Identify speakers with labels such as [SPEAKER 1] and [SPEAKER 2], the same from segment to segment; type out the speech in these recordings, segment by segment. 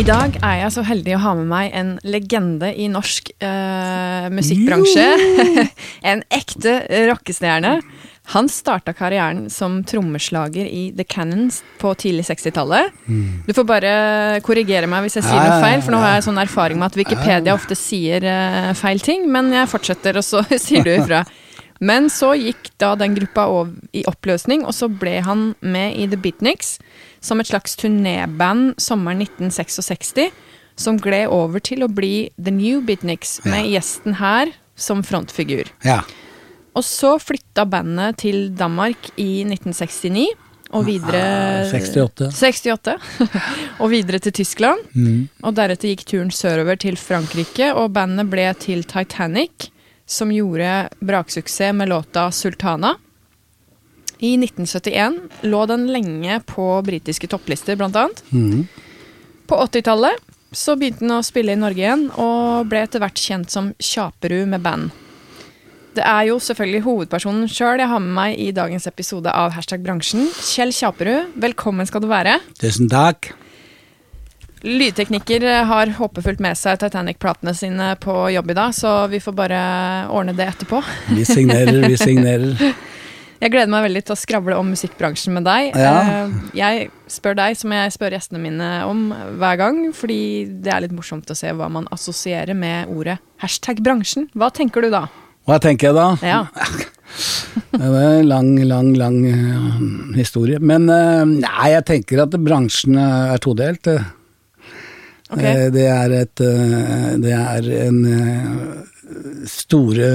[SPEAKER 1] I dag er jeg så heldig å ha med meg en legende i norsk uh, musikkbransje. en ekte rockestjerne. Han starta karrieren som trommeslager i The Cannons på tidlig 60-tallet. Du får bare korrigere meg hvis jeg sier noe feil, for nå har jeg sånn erfaring med at Wikipedia ofte sier uh, feil ting, men jeg fortsetter, og så sier du ifra. Men så gikk da den gruppa i oppløsning, og så ble han med i The Beatniks som et slags turnéband sommeren 1966, som gled over til å bli The New Beatniks, med gjesten her som frontfigur.
[SPEAKER 2] Ja.
[SPEAKER 1] Og så flytta bandet til Danmark i 1969. Og videre
[SPEAKER 2] Ah, 68.
[SPEAKER 1] 68. og videre til Tyskland.
[SPEAKER 2] Mm.
[SPEAKER 1] Og deretter gikk turen sørover til Frankrike, og bandet ble til Titanic, som gjorde braksuksess med låta 'Sultana'. I 1971 lå den lenge på britiske topplister, blant annet.
[SPEAKER 2] Mm.
[SPEAKER 1] På 80-tallet så begynte den å spille i Norge igjen, og ble etter hvert kjent som Kjaperud med band. Det er jo selvfølgelig hovedpersonen sjøl jeg har med meg i dagens episode av Hashtag bransjen. Kjell Kjaperud, velkommen skal du være.
[SPEAKER 2] Tusen takk.
[SPEAKER 1] Lydteknikker har håpefullt med seg Titanic-platene sine på jobb i dag, så vi får bare ordne det etterpå.
[SPEAKER 2] Vi signerer, vi signerer.
[SPEAKER 1] Jeg gleder meg veldig til å skravle om musikkbransjen med deg.
[SPEAKER 2] Ja.
[SPEAKER 1] Eh, Jeg spør deg som jeg spør gjestene mine om hver gang, fordi det er litt morsomt å se hva man assosierer med ordet hashtag bransjen. Hva tenker du da?
[SPEAKER 2] Hva tenker jeg da?
[SPEAKER 1] Ja.
[SPEAKER 2] Det er en lang, lang, lang eh, historie. Men eh, nei, jeg tenker at bransjen er todelt. Okay. Det er et Det er en store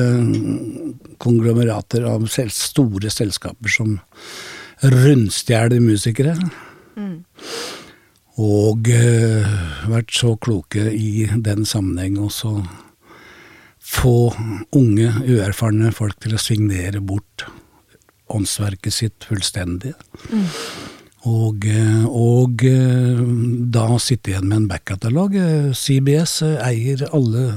[SPEAKER 2] konglomerater av selv, store selskaper som rundstjeler musikere. Og uh, vært så kloke i den sammenheng også få unge, uerfarne folk til å signere bort åndsverket sitt fullstendig. Og, eh, og da sitter jeg igjen med en backkatalog. Eh, CBS eh, eier alle,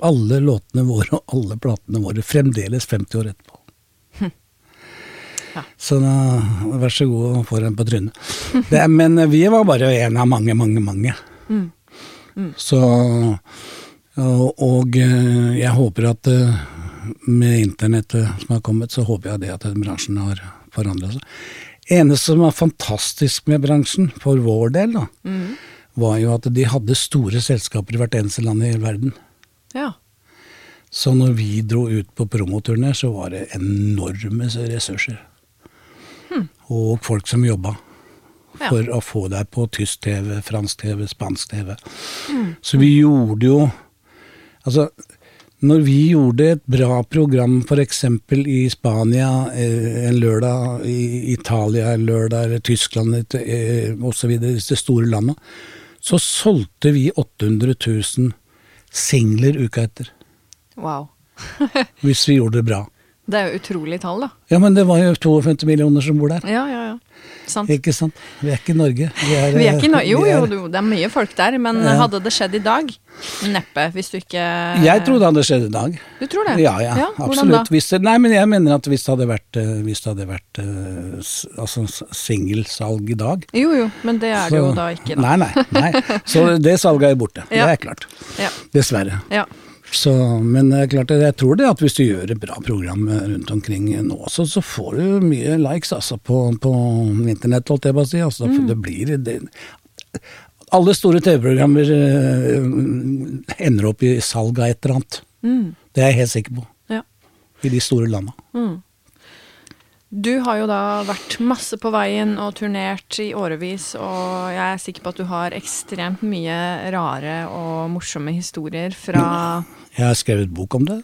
[SPEAKER 2] alle låtene våre og alle platene våre fremdeles 50 år etterpå.
[SPEAKER 1] Ja.
[SPEAKER 2] Så da, vær så god og få den på trynet. Det, men eh, vi var bare en av mange, mange, mange. Så og, og eh, jeg håper at eh, med internettet som har kommet, så håper jeg det at den bransjen har forandra seg. Eneste som var fantastisk med bransjen, for vår del, da, var jo at de hadde store selskaper i hvert eneste land i hele verden.
[SPEAKER 1] Ja.
[SPEAKER 2] Så når vi dro ut på promoturné, så var det enorme ressurser. Og folk som jobba
[SPEAKER 1] Ja.
[SPEAKER 2] for å få deg på tysk TV, fransk TV, spansk TV. Så vi gjorde jo Altså, når vi gjorde et bra program f.eks. i Spania eh, en lørdag, i Italia en lørdag, eller Tyskland eh, osv., disse store landa, så solgte vi 800 000 singler uka etter.
[SPEAKER 1] Wow.
[SPEAKER 2] Hvis vi gjorde det bra.
[SPEAKER 1] Det er jo utrolig tall, da.
[SPEAKER 2] Ja, men det var jo 52 millioner som bor der.
[SPEAKER 1] Ja, ja, ja. Sant.
[SPEAKER 2] Ikke sant? Vi er ikke i Norge. Vi er,
[SPEAKER 1] Vi er ikke no jo, jo,
[SPEAKER 2] er-
[SPEAKER 1] jo, det er mye folk der, men
[SPEAKER 2] Ja.
[SPEAKER 1] hadde det skjedd i dag? Neppe, hvis du ikke
[SPEAKER 2] Jeg trodde det hadde skjedd i dag.
[SPEAKER 1] Du tror det?
[SPEAKER 2] Ja, ja,
[SPEAKER 1] ja
[SPEAKER 2] absolutt. Hvis det, nei, men jeg mener at hvis det hadde vært, eh, hvis det hadde vært eh, altså, singelsalg i dag
[SPEAKER 1] Jo, jo, men det er det jo da ikke, da.
[SPEAKER 2] Nei, nei. nei. Så det salget er borte.
[SPEAKER 1] Ja.
[SPEAKER 2] Det er klart.
[SPEAKER 1] Ja.
[SPEAKER 2] Dessverre.
[SPEAKER 1] ja.
[SPEAKER 2] Så, men det er klart, jeg tror det at hvis du gjør et bra program rundt omkring nå, så, så får du mye likes altså, på, på internett, holdt jeg på å si. Altså,
[SPEAKER 1] Mm.
[SPEAKER 2] Det blir det, Alle store TV-programmer eh, ender opp i salg av et eller annet.
[SPEAKER 1] Mm.
[SPEAKER 2] Det er jeg helt sikker på.
[SPEAKER 1] Ja.
[SPEAKER 2] I de store landa.
[SPEAKER 1] Mm. Du har jo da vært masse på veien og turnert i årevis, og jeg er sikker på at du har ekstremt mye rare og morsomme historier fra
[SPEAKER 2] Jeg har skrevet bok om det.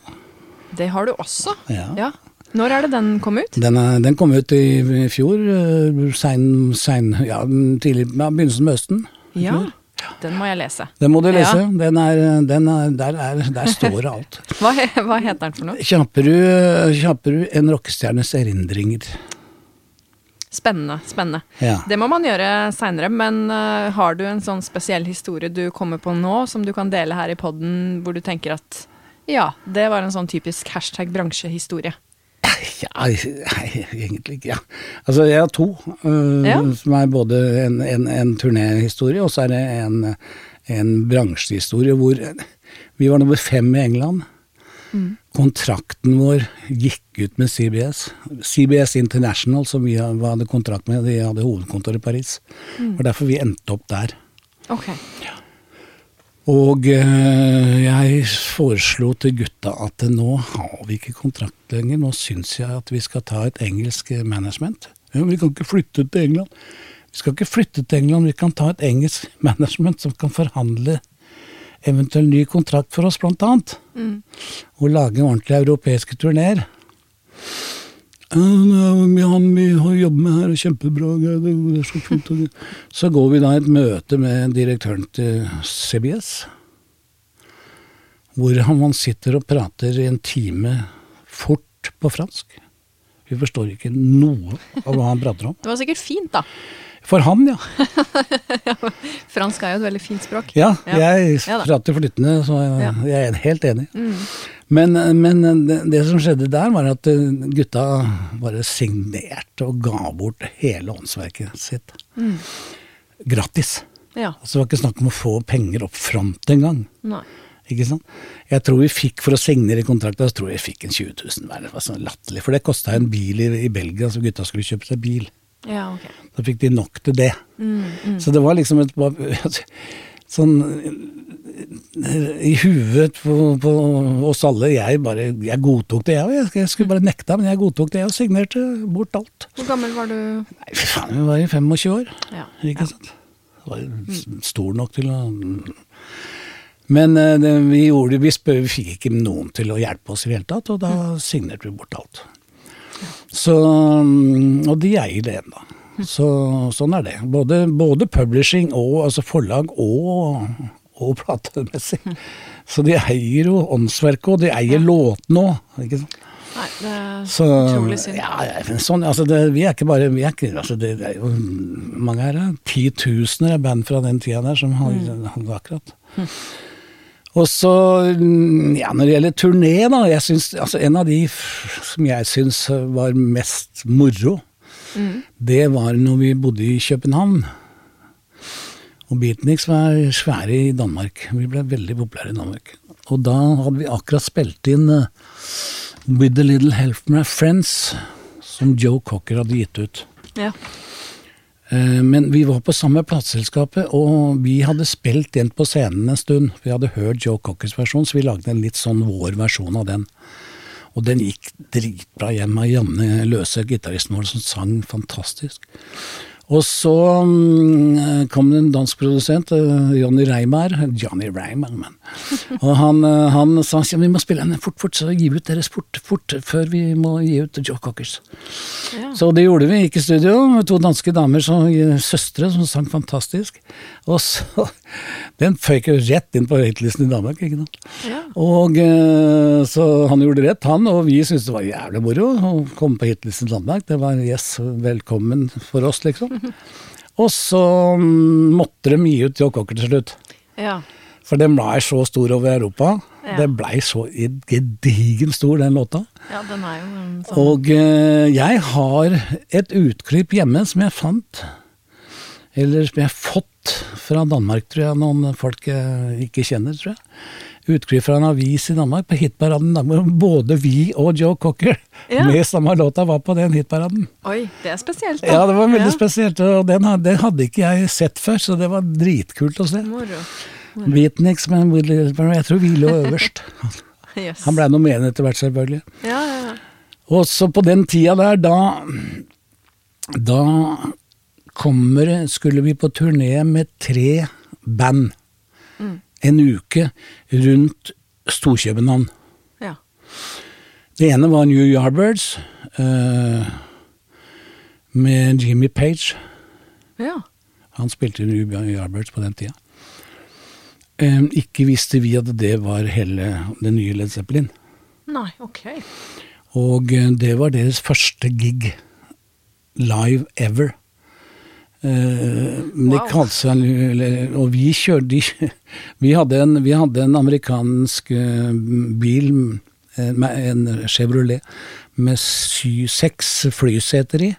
[SPEAKER 1] Det har du også?
[SPEAKER 2] Ja.
[SPEAKER 1] ja. Når er det den kom ut?
[SPEAKER 2] Den, er, den kom ut i, i fjor. eh, Sein, sein, ja, tidlig, ja, begynnelsen med høsten.
[SPEAKER 1] Ja.
[SPEAKER 2] fjor.
[SPEAKER 1] Den må jeg lese.
[SPEAKER 2] Den må du lese.
[SPEAKER 1] Ja.
[SPEAKER 2] Den er, den er, der, er, der står alt.
[SPEAKER 1] Hva, hva heter den for noe?
[SPEAKER 2] Kjapperud, Kjapperud en rockestjernes erindringer.
[SPEAKER 1] Spennende. spennende.
[SPEAKER 2] Ja.
[SPEAKER 1] Det må man gjøre seinere, men uh, har du en sånn spesiell historie du kommer på nå, som du kan dele her i poden, hvor du tenker at ja, det var en sånn typisk hashtag bransjehistorie.
[SPEAKER 2] Ja, egentlig ikke. Ja. Altså, jeg har to, Uh,
[SPEAKER 1] Ja.
[SPEAKER 2] som er både en, en, en turnéhistorie, og så er det en, en bransjehistorie hvor vi var nummer fem i England. Kontrakten vår gikk ut med CBS. CBS International, som vi hadde kontrakt med, de hadde hovedkontor i Paris. Det var derfor vi endte opp der.
[SPEAKER 1] Ok.
[SPEAKER 2] Og eh, jeg foreslo til gutta at nå har vi ikke kontrakt lenger, nå syns jeg at vi skal ta et engelsk management. Ja, vi kan ikke flytte til England. Vi skal ikke flytte til England, vi kan ta et engelsk management som kan forhandle eventuell ny kontrakt for oss, blant annet. Og lage ordentlige europeiske turneer. Ja, Han vi har jobbet med her, er kjempebra. det er så fint. Så går vi da et møte med direktøren til CBS, hvor han, sitter og prater i en time fort på fransk. Vi forstår ikke noe av hva han prater om.
[SPEAKER 1] Det var sikkert fint, da.
[SPEAKER 2] For han, ja.
[SPEAKER 1] Fransk er jo et veldig fint språk.
[SPEAKER 2] Ja, jeg
[SPEAKER 1] Ja
[SPEAKER 2] prater flytende, så jeg, jeg er helt enig.
[SPEAKER 1] Mm.
[SPEAKER 2] Men, men det, det som skjedde der, var at eh, gutta bare signerte og ga bort hele åndsverket sitt.
[SPEAKER 1] Mm.
[SPEAKER 2] Gratis.
[SPEAKER 1] Ja.
[SPEAKER 2] Altså, det var ikke snakk om å få penger opp front engang. Ikke sant? Jeg tror vi fikk, for å signere kontrakten, så tror jeg vi fikk en 20 000 hver. Det var sånn latterlig. For det kosta en bil i, i Belgia, så gutta skulle kjøpe seg bil.
[SPEAKER 1] Ja, ok.
[SPEAKER 2] Da fikk de nok til det.
[SPEAKER 1] Mm, mm.
[SPEAKER 2] Så det var liksom et sånn i huet på, på oss alle. Jeg bare jeg godtok det, jeg. Jeg, jeg skulle bare nekta, men jeg godtok det, jeg signerte bort alt.
[SPEAKER 1] Hvor gammel var du?
[SPEAKER 2] Nei, faen, vi var i 25 år,
[SPEAKER 1] Ja.
[SPEAKER 2] ikke sant. Jeg var stor nok til å Men eh, det, vi, gjorde, vi, spør, vi fikk ikke noen til å hjelpe oss i det hele tatt, og da signerte vi bort alt. Så, mm, og de eier det ennå. Så sånn er det. Både, både publishing og altså forlag og, og platemessig. Så de eier jo åndsverket, og de eier låtene òg.
[SPEAKER 1] Nei, det er
[SPEAKER 2] Så,
[SPEAKER 1] utrolig synd.
[SPEAKER 2] ja, ja, sånn, altså det, vi er ikke bare vi er ikke, altså det, det er jo mange her, titusener av band fra den tida der som har
[SPEAKER 1] Mm.
[SPEAKER 2] har akkurat. Og så, mm, ja, når det gjelder turné, da, jeg synes, altså en av de som jeg syns var mest moro,
[SPEAKER 1] Mm.
[SPEAKER 2] det var når vi bodde i København. Og Beatniks var svære i Danmark. Vi ble veldig populære i Danmark. Og da hadde vi akkurat spilt inn uh, With a Little Help from My Friends, som Joe Cocker hadde gitt ut.
[SPEAKER 1] Ja.
[SPEAKER 2] Uh, Men vi var på samme plateselskapet, og vi hadde spilt den på scenen en stund. Vi hadde hørt Joe Cockers versjon, så vi lagde en litt sånn vår versjon av den. Og den gikk dritbra hjem av Janne Løse, gitaristen vår, som sang fantastisk. Og så mm, kom det en dansk produsent, eh, Johnny Reimar, Johnny Reimar, men. Og han, eh, han sa at vi må spille henne fort, fort, så gi ut deres fort, fort, før vi må gi ut Joe Cockers.
[SPEAKER 1] ja.
[SPEAKER 2] Så det gjorde vi, gikk i studio med to danske damer, som, søstre, som sang fantastisk. Og så Den føyk jo rett inn på høytlisten i Danmark, ikke sant.
[SPEAKER 1] ja.
[SPEAKER 2] Og eh, så han gjorde rett, han, og vi syntes det var jævlig moro å komme på hitlisten i Danmark. Det var yes, velkommen for oss, liksom. Og så mm, måtte de gi ut Cocker til slutt.
[SPEAKER 1] ja.
[SPEAKER 2] For den blei så stor over Europa.
[SPEAKER 1] Ja.
[SPEAKER 2] Den blei så gedigen stor, den låta.
[SPEAKER 1] Ja, den er jo sånn
[SPEAKER 2] Og eh, jeg har et utklipp hjemme som jeg fant, eller som jeg har fått fra Danmark, tror jeg, noen folk jeg ikke kjenner, tror jeg. Utklipp fra en avis i Danmark, på hitparaden Danmark, både vi og Joe Cocker
[SPEAKER 1] Ja.
[SPEAKER 2] med samme låta var på den hitparaden.
[SPEAKER 1] Oi, det er spesielt, da.
[SPEAKER 2] Ja, det var veldig
[SPEAKER 1] Ja.
[SPEAKER 2] spesielt, og den, had- den hadde ikke jeg sett før, så det var dritkult å se.
[SPEAKER 1] Moro.
[SPEAKER 2] Beatniks, men jeg tror vi lå øverst.
[SPEAKER 1] Yes.
[SPEAKER 2] Han blei nummer én etter hvert, selvfølgelig.
[SPEAKER 1] Ja, ja, ja.
[SPEAKER 2] Og så på den tida der, da Da kommer Skulle vi på turné med tre band en uke rundt Storkjøbenhavn.
[SPEAKER 1] Ja.
[SPEAKER 2] Det ene var New Yardbirds uh, med Jimmy Page.
[SPEAKER 1] Ja.
[SPEAKER 2] Han spilte New Yardbirds på den tida. Eh, ikke visste vi at det var hele det nye Led Zeppelin.
[SPEAKER 1] Nei, ok.
[SPEAKER 2] Og eh, det var deres første gig live ever. Eh, men det
[SPEAKER 1] Wow.
[SPEAKER 2] kalte seg Og vi kjørte Vi hadde en, vi hadde en amerikansk eh, bil, eh, en Chevrolet, med sy, seks flyseter i.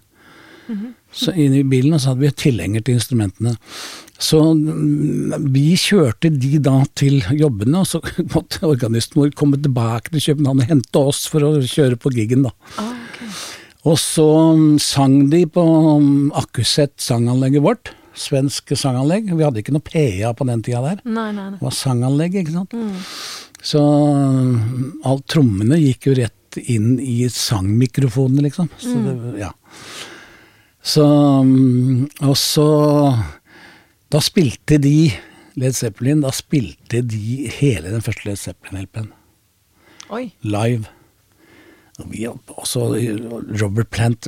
[SPEAKER 2] Så inni bilen og så hadde vi tilhenger til instrumentene. Så mm, vi kjørte de da til jobbene, og så måtte organisten vår komme tilbake til København og hente oss for å kjøre på gigen, da.
[SPEAKER 1] Ah, ok.
[SPEAKER 2] Og så mm, sang de på mm, Akkuset sanganlegget vårt. Svensk sanganlegg. Vi hadde ikke noe PA på den tida der.
[SPEAKER 1] Nei, nei, nei.
[SPEAKER 2] Det var sanganlegg, ikke sant. Så mm, alt trommene gikk jo rett inn i sangmikrofonene, liksom. Så det, ja. Så mm, Og så Da spilte de Led Zeppelin, da spilte de hele den første Led Zeppelin-LP-en live. Også Robert Plant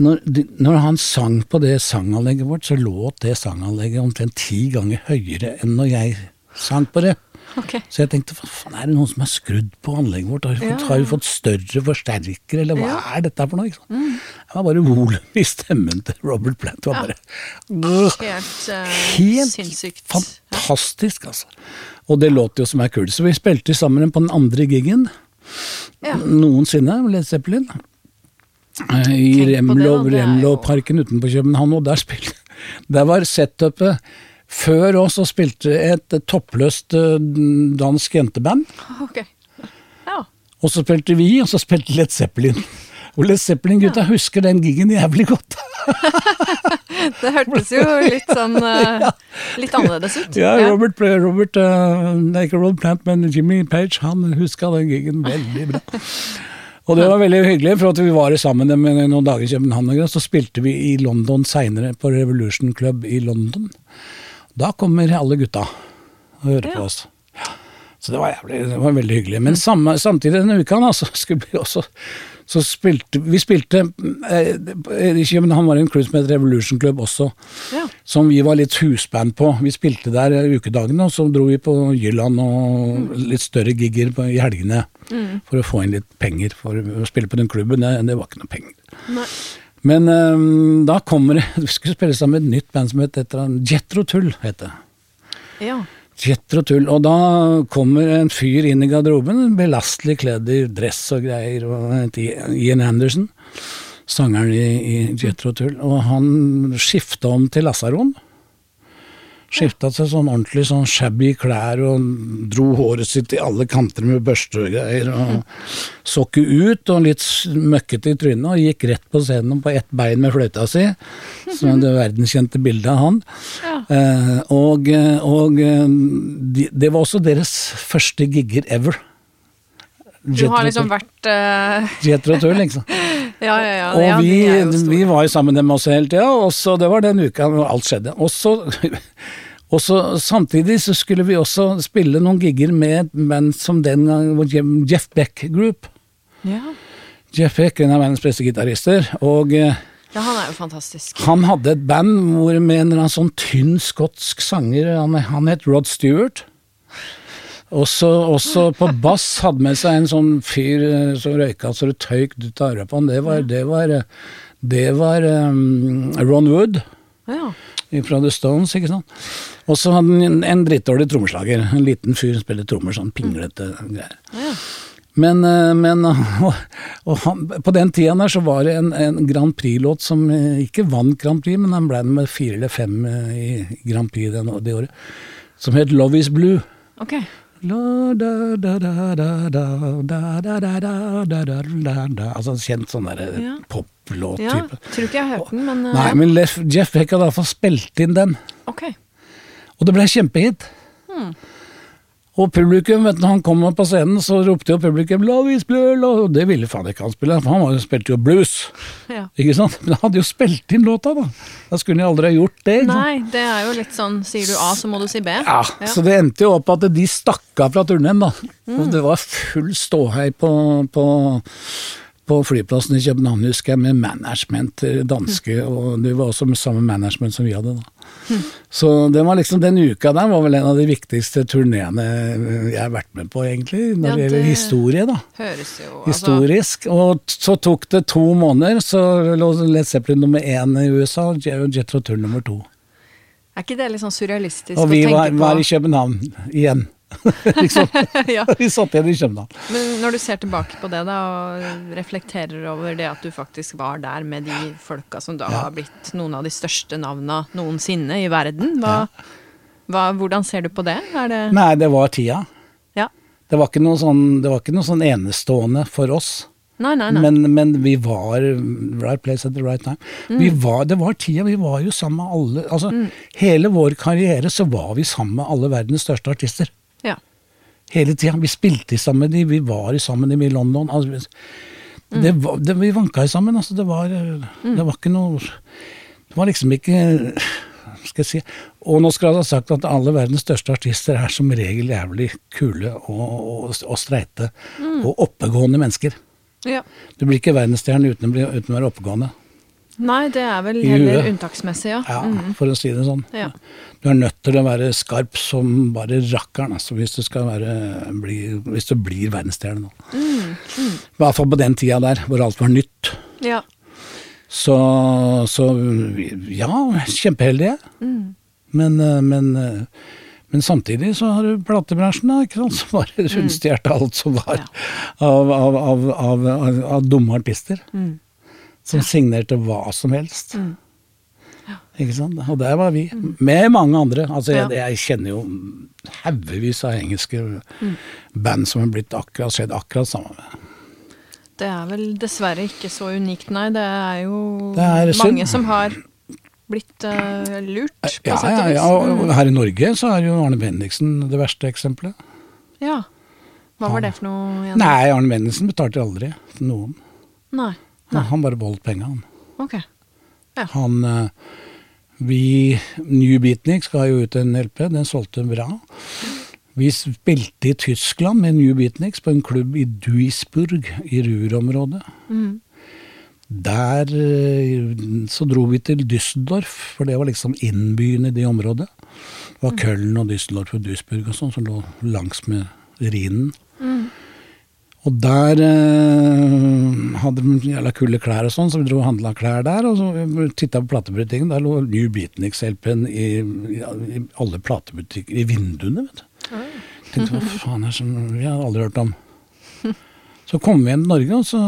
[SPEAKER 2] når, når han sang på det sanganlegget vårt, så låt det sanganlegget omtrent ti ganger høyere enn når jeg sang på det.
[SPEAKER 1] Okay.
[SPEAKER 2] Så jeg tenkte hva faen, er det noen som har skrudd på anlegget vårt? Har vi fått,
[SPEAKER 1] Ja.
[SPEAKER 2] har vi fått større forsterkere, eller hva
[SPEAKER 1] Ja.
[SPEAKER 2] er dette for noe? Sant? Det var bare volum i stemmen til Robert Plant. Det var bare
[SPEAKER 1] Helt, uh,
[SPEAKER 2] Helt
[SPEAKER 1] sinnssykt.
[SPEAKER 2] fantastisk, altså. Og det låt jo som er kult. Så vi spilte sammen på den andre gigen
[SPEAKER 1] Ja.
[SPEAKER 2] noensinne, Led Zeppelin. Eh, I
[SPEAKER 1] det,
[SPEAKER 2] Remlo, Remlo-parken utenfor København, og der spilte Der var setupet Før oss og spilte et toppløst eh, dansk jenteband.
[SPEAKER 1] Ok. Ja.
[SPEAKER 2] Og så spilte vi, og så spilte Led Zeppelin. Og Led Zeppelin-gutta husker den gigen jævlig godt.
[SPEAKER 1] Det hørtes jo litt sånn eh, Litt annerledes ut.
[SPEAKER 2] Ja, Robert, Robert uh, ikke Rob Plant, men Jimmy Page, han huska den gigen veldig bra. Og det var veldig hyggelig, for at vi var sammen med noen dager i København, så spilte vi i London seinere, på Revolution Club i London. Da kommer alle gutta og hører
[SPEAKER 1] Ja.
[SPEAKER 2] på oss. Så det var, jævlig, det var veldig hyggelig. Men samme, samtidig denne uka da, så skulle vi også så spilte, Vi spilte eh, København var i en klubb som het Revolution Club også
[SPEAKER 1] Ja.
[SPEAKER 2] som vi var litt husband på. Vi spilte der ukedagene, og så dro vi på Jylland og litt større gigger på, i helgene for å få inn litt penger for å spille på den klubben. Det, det var ikke noe penger.
[SPEAKER 1] Nei.
[SPEAKER 2] Men øhm, da kommer det Vi skulle spille sammen med et nytt band som het et Jetro Tull. Het det.
[SPEAKER 1] Ja.
[SPEAKER 2] Jetro Tull. Og da kommer en fyr inn i garderoben, belastelig kledd i dress og greier, og Ian Anderson, sangeren i, i Jetro Tull. Og han skifta om til lasaron. Skifta til sånn ordentlig sånn shabby klær og dro håret sitt i alle kanter med børste og greier. Og så ikke ut og litt møkkete i trynet, og gikk rett på scenen på ett bein med fløyta si. Som er det verdenskjente bildet av han.
[SPEAKER 1] Ja.
[SPEAKER 2] Eh, og og eh, de, det var også deres første gigger ever.
[SPEAKER 1] Du har liksom vært
[SPEAKER 2] uh... Tull, liksom.
[SPEAKER 1] Ja, ja, ja.
[SPEAKER 2] Og
[SPEAKER 1] ja,
[SPEAKER 2] vi, var jo sammen med dem også hele tida, og så det var den uka hvor alt skjedde. Og så, og så samtidig så skulle vi også spille noen gigger med et band som den gang Jeff Beck Group.
[SPEAKER 1] ja.
[SPEAKER 2] Jeff Beck, en av verdens beste gitarister. Og eh,
[SPEAKER 1] ja, han er jo fantastisk.
[SPEAKER 2] han hadde et band hvor med en eller annen sånn tynn skotsk sanger, han, han het Rod Stewart. Også, også på bass hadde med seg en sånn fyr eh, som røyka så det tøyk ut av øret på han. Det var, det var, eh, det var um, Ron Wood
[SPEAKER 1] Ja.
[SPEAKER 2] fra The Stones, ikke sant. Og så hadde han en, en drittdårlig trommeslager. En liten fyr som spiller trommer, sånn pinglete greier.
[SPEAKER 1] ja.
[SPEAKER 2] Men, men og, og han, på den tida der så var det en, en Grand Prix-låt som ikke vant Grand Prix, men han ble med fire eller fem i Grand Prix det året, som het Love Is Blue.
[SPEAKER 1] Ok.
[SPEAKER 2] Altså en kjent sånn derre
[SPEAKER 1] ja.
[SPEAKER 2] poplåt-type.
[SPEAKER 1] Ja, tror ikke jeg har hørt den, men
[SPEAKER 2] Nei, men Jeff Beck hadde iallfall spilt inn den.
[SPEAKER 1] Ok.
[SPEAKER 2] Og det ble kjempehit. Hmm. Og publikum, vet du, han kom på scenen, så ropte jo publikum 'Lovis blue', love. Og det ville faen ikke han spille, for han var jo, spilte jo blues.
[SPEAKER 1] Ja.
[SPEAKER 2] Ikke sant? Men han hadde jo spilt inn låta, da. Da skulle han jo aldri ha gjort det.
[SPEAKER 1] Nei, det er jo litt sånn sier du A, så må du si B.
[SPEAKER 2] Ja, så det endte jo opp at de stakk av fra turneen, da. Og det var full ståhei på, på, på flyplassen i København, husker jeg, med management, danske, danske, og det var også med samme management som vi hadde, da. Så det var liksom, den uka der var vel en av de viktigste turneene jeg har vært med på, egentlig, når
[SPEAKER 1] Ja,
[SPEAKER 2] det gjelder historie, da.
[SPEAKER 1] Høres jo altså,
[SPEAKER 2] Historisk. Og så tok det to måneder, så lå Led Zeppelin nummer én i USA, og Jet Rotur nummer to.
[SPEAKER 1] Er ikke det litt sånn surrealistisk
[SPEAKER 2] Og
[SPEAKER 1] tenke
[SPEAKER 2] vi
[SPEAKER 1] Og
[SPEAKER 2] var, var i? København igjen. liksom.
[SPEAKER 1] ja.
[SPEAKER 2] Vi satt igjen i København.
[SPEAKER 1] Men når du ser tilbake på det da, og reflekterer over det at du faktisk var der med de folka som da
[SPEAKER 2] Ja.
[SPEAKER 1] har blitt noen av de største navna noensinne i verden, hva, hva, hvordan ser du på det? Det
[SPEAKER 2] Nei, det var tida.
[SPEAKER 1] Ja.
[SPEAKER 2] Det var sånn, det var ikke noe sånn enestående for oss.
[SPEAKER 1] Nei, nei, nei.
[SPEAKER 2] Men, men vi var right place at the right time. Vi var, det var tida, vi var jo sammen med alle altså, Hele vår karriere så var vi sammen med alle verdens største artister.
[SPEAKER 1] Ja.
[SPEAKER 2] Hele tida. Vi spilte sammen vi var sammen i London. Altså, vi- det var, det, vi vanka sammen, altså. Det var, det var ikke noe Det var liksom ikke skal jeg si. Og nå skal jeg ha sagt at alle verdens største artister er som regel jævlig kule og, og, og streite og oppegående mennesker.
[SPEAKER 1] ja.
[SPEAKER 2] Du blir ikke verdensstjerne uten, uten å være oppegående.
[SPEAKER 1] Nei, det er vel heller unntaksmessig, ja.
[SPEAKER 2] Ja,
[SPEAKER 1] Mhm.
[SPEAKER 2] For å si det sånn.
[SPEAKER 1] Ja.
[SPEAKER 2] Du er nødt til å være skarp som bare rakkeren altså, hvis, du skal være, bli, hvis du blir verdensstjerne nå.
[SPEAKER 1] Mm,
[SPEAKER 2] I hvert fall på den tida der, hvor alt var nytt.
[SPEAKER 1] ja.
[SPEAKER 2] Så, så ja, kjempeheldige.
[SPEAKER 1] Mm.
[SPEAKER 2] Men, eh, men, eh, men samtidig så har du platebransjen da, ikke sant, som bare rundstjerte alt som var
[SPEAKER 1] Ja.
[SPEAKER 2] av, av, av, av, av, av dumme artister.
[SPEAKER 1] Mm.
[SPEAKER 2] Som signerte hva som helst.
[SPEAKER 1] Mm.
[SPEAKER 2] Ikke sant? Og der var vi, med mange andre. Altså, jeg,
[SPEAKER 1] Ja.
[SPEAKER 2] jeg kjenner jo haugevis av engelske
[SPEAKER 1] Mm.
[SPEAKER 2] band som har blitt akkurat skjedd akkurat sammen med.
[SPEAKER 1] Det er vel dessverre ikke så unikt, nei. Det er jo
[SPEAKER 2] Det er
[SPEAKER 1] mange som har blitt uh, lurt, på
[SPEAKER 2] Ja,
[SPEAKER 1] sett og vis.
[SPEAKER 2] ja, og her i Norge så er jo Arne Bendiksen det verste eksempelet.
[SPEAKER 1] Ja. Hva var det for noe igjen?
[SPEAKER 2] Nei, Arne Bendiksen betalte aldri noen.
[SPEAKER 1] Nei.
[SPEAKER 2] Han, han bare beholdt penga, han.
[SPEAKER 1] Ok.
[SPEAKER 2] Han eh, Vi New Beatnik skal jo ut en LP, den solgte bra. Vi spilte i Tyskland med New Beatniks på en klubb i Duisburg i Ruhr-området.
[SPEAKER 1] Mm.
[SPEAKER 2] Der eh, så dro vi til Düsseldorf, for det var liksom innbyen i det området. Det var Köln og Düsseldorf og Duisburg og sånn som lå langs med Rhinen.
[SPEAKER 1] Mm.
[SPEAKER 2] Og der eh, hadde de jævla kule klær og sånn, så vi dro og handla klær der. Og så titta på platebutikken, der lå New Beatniks-LP-en i, i, i alle platebutikker, i vinduene, vet du. Tenkte hva faen er det som Vi har aldri hørt om. Så kom vi igjen til Norge, og så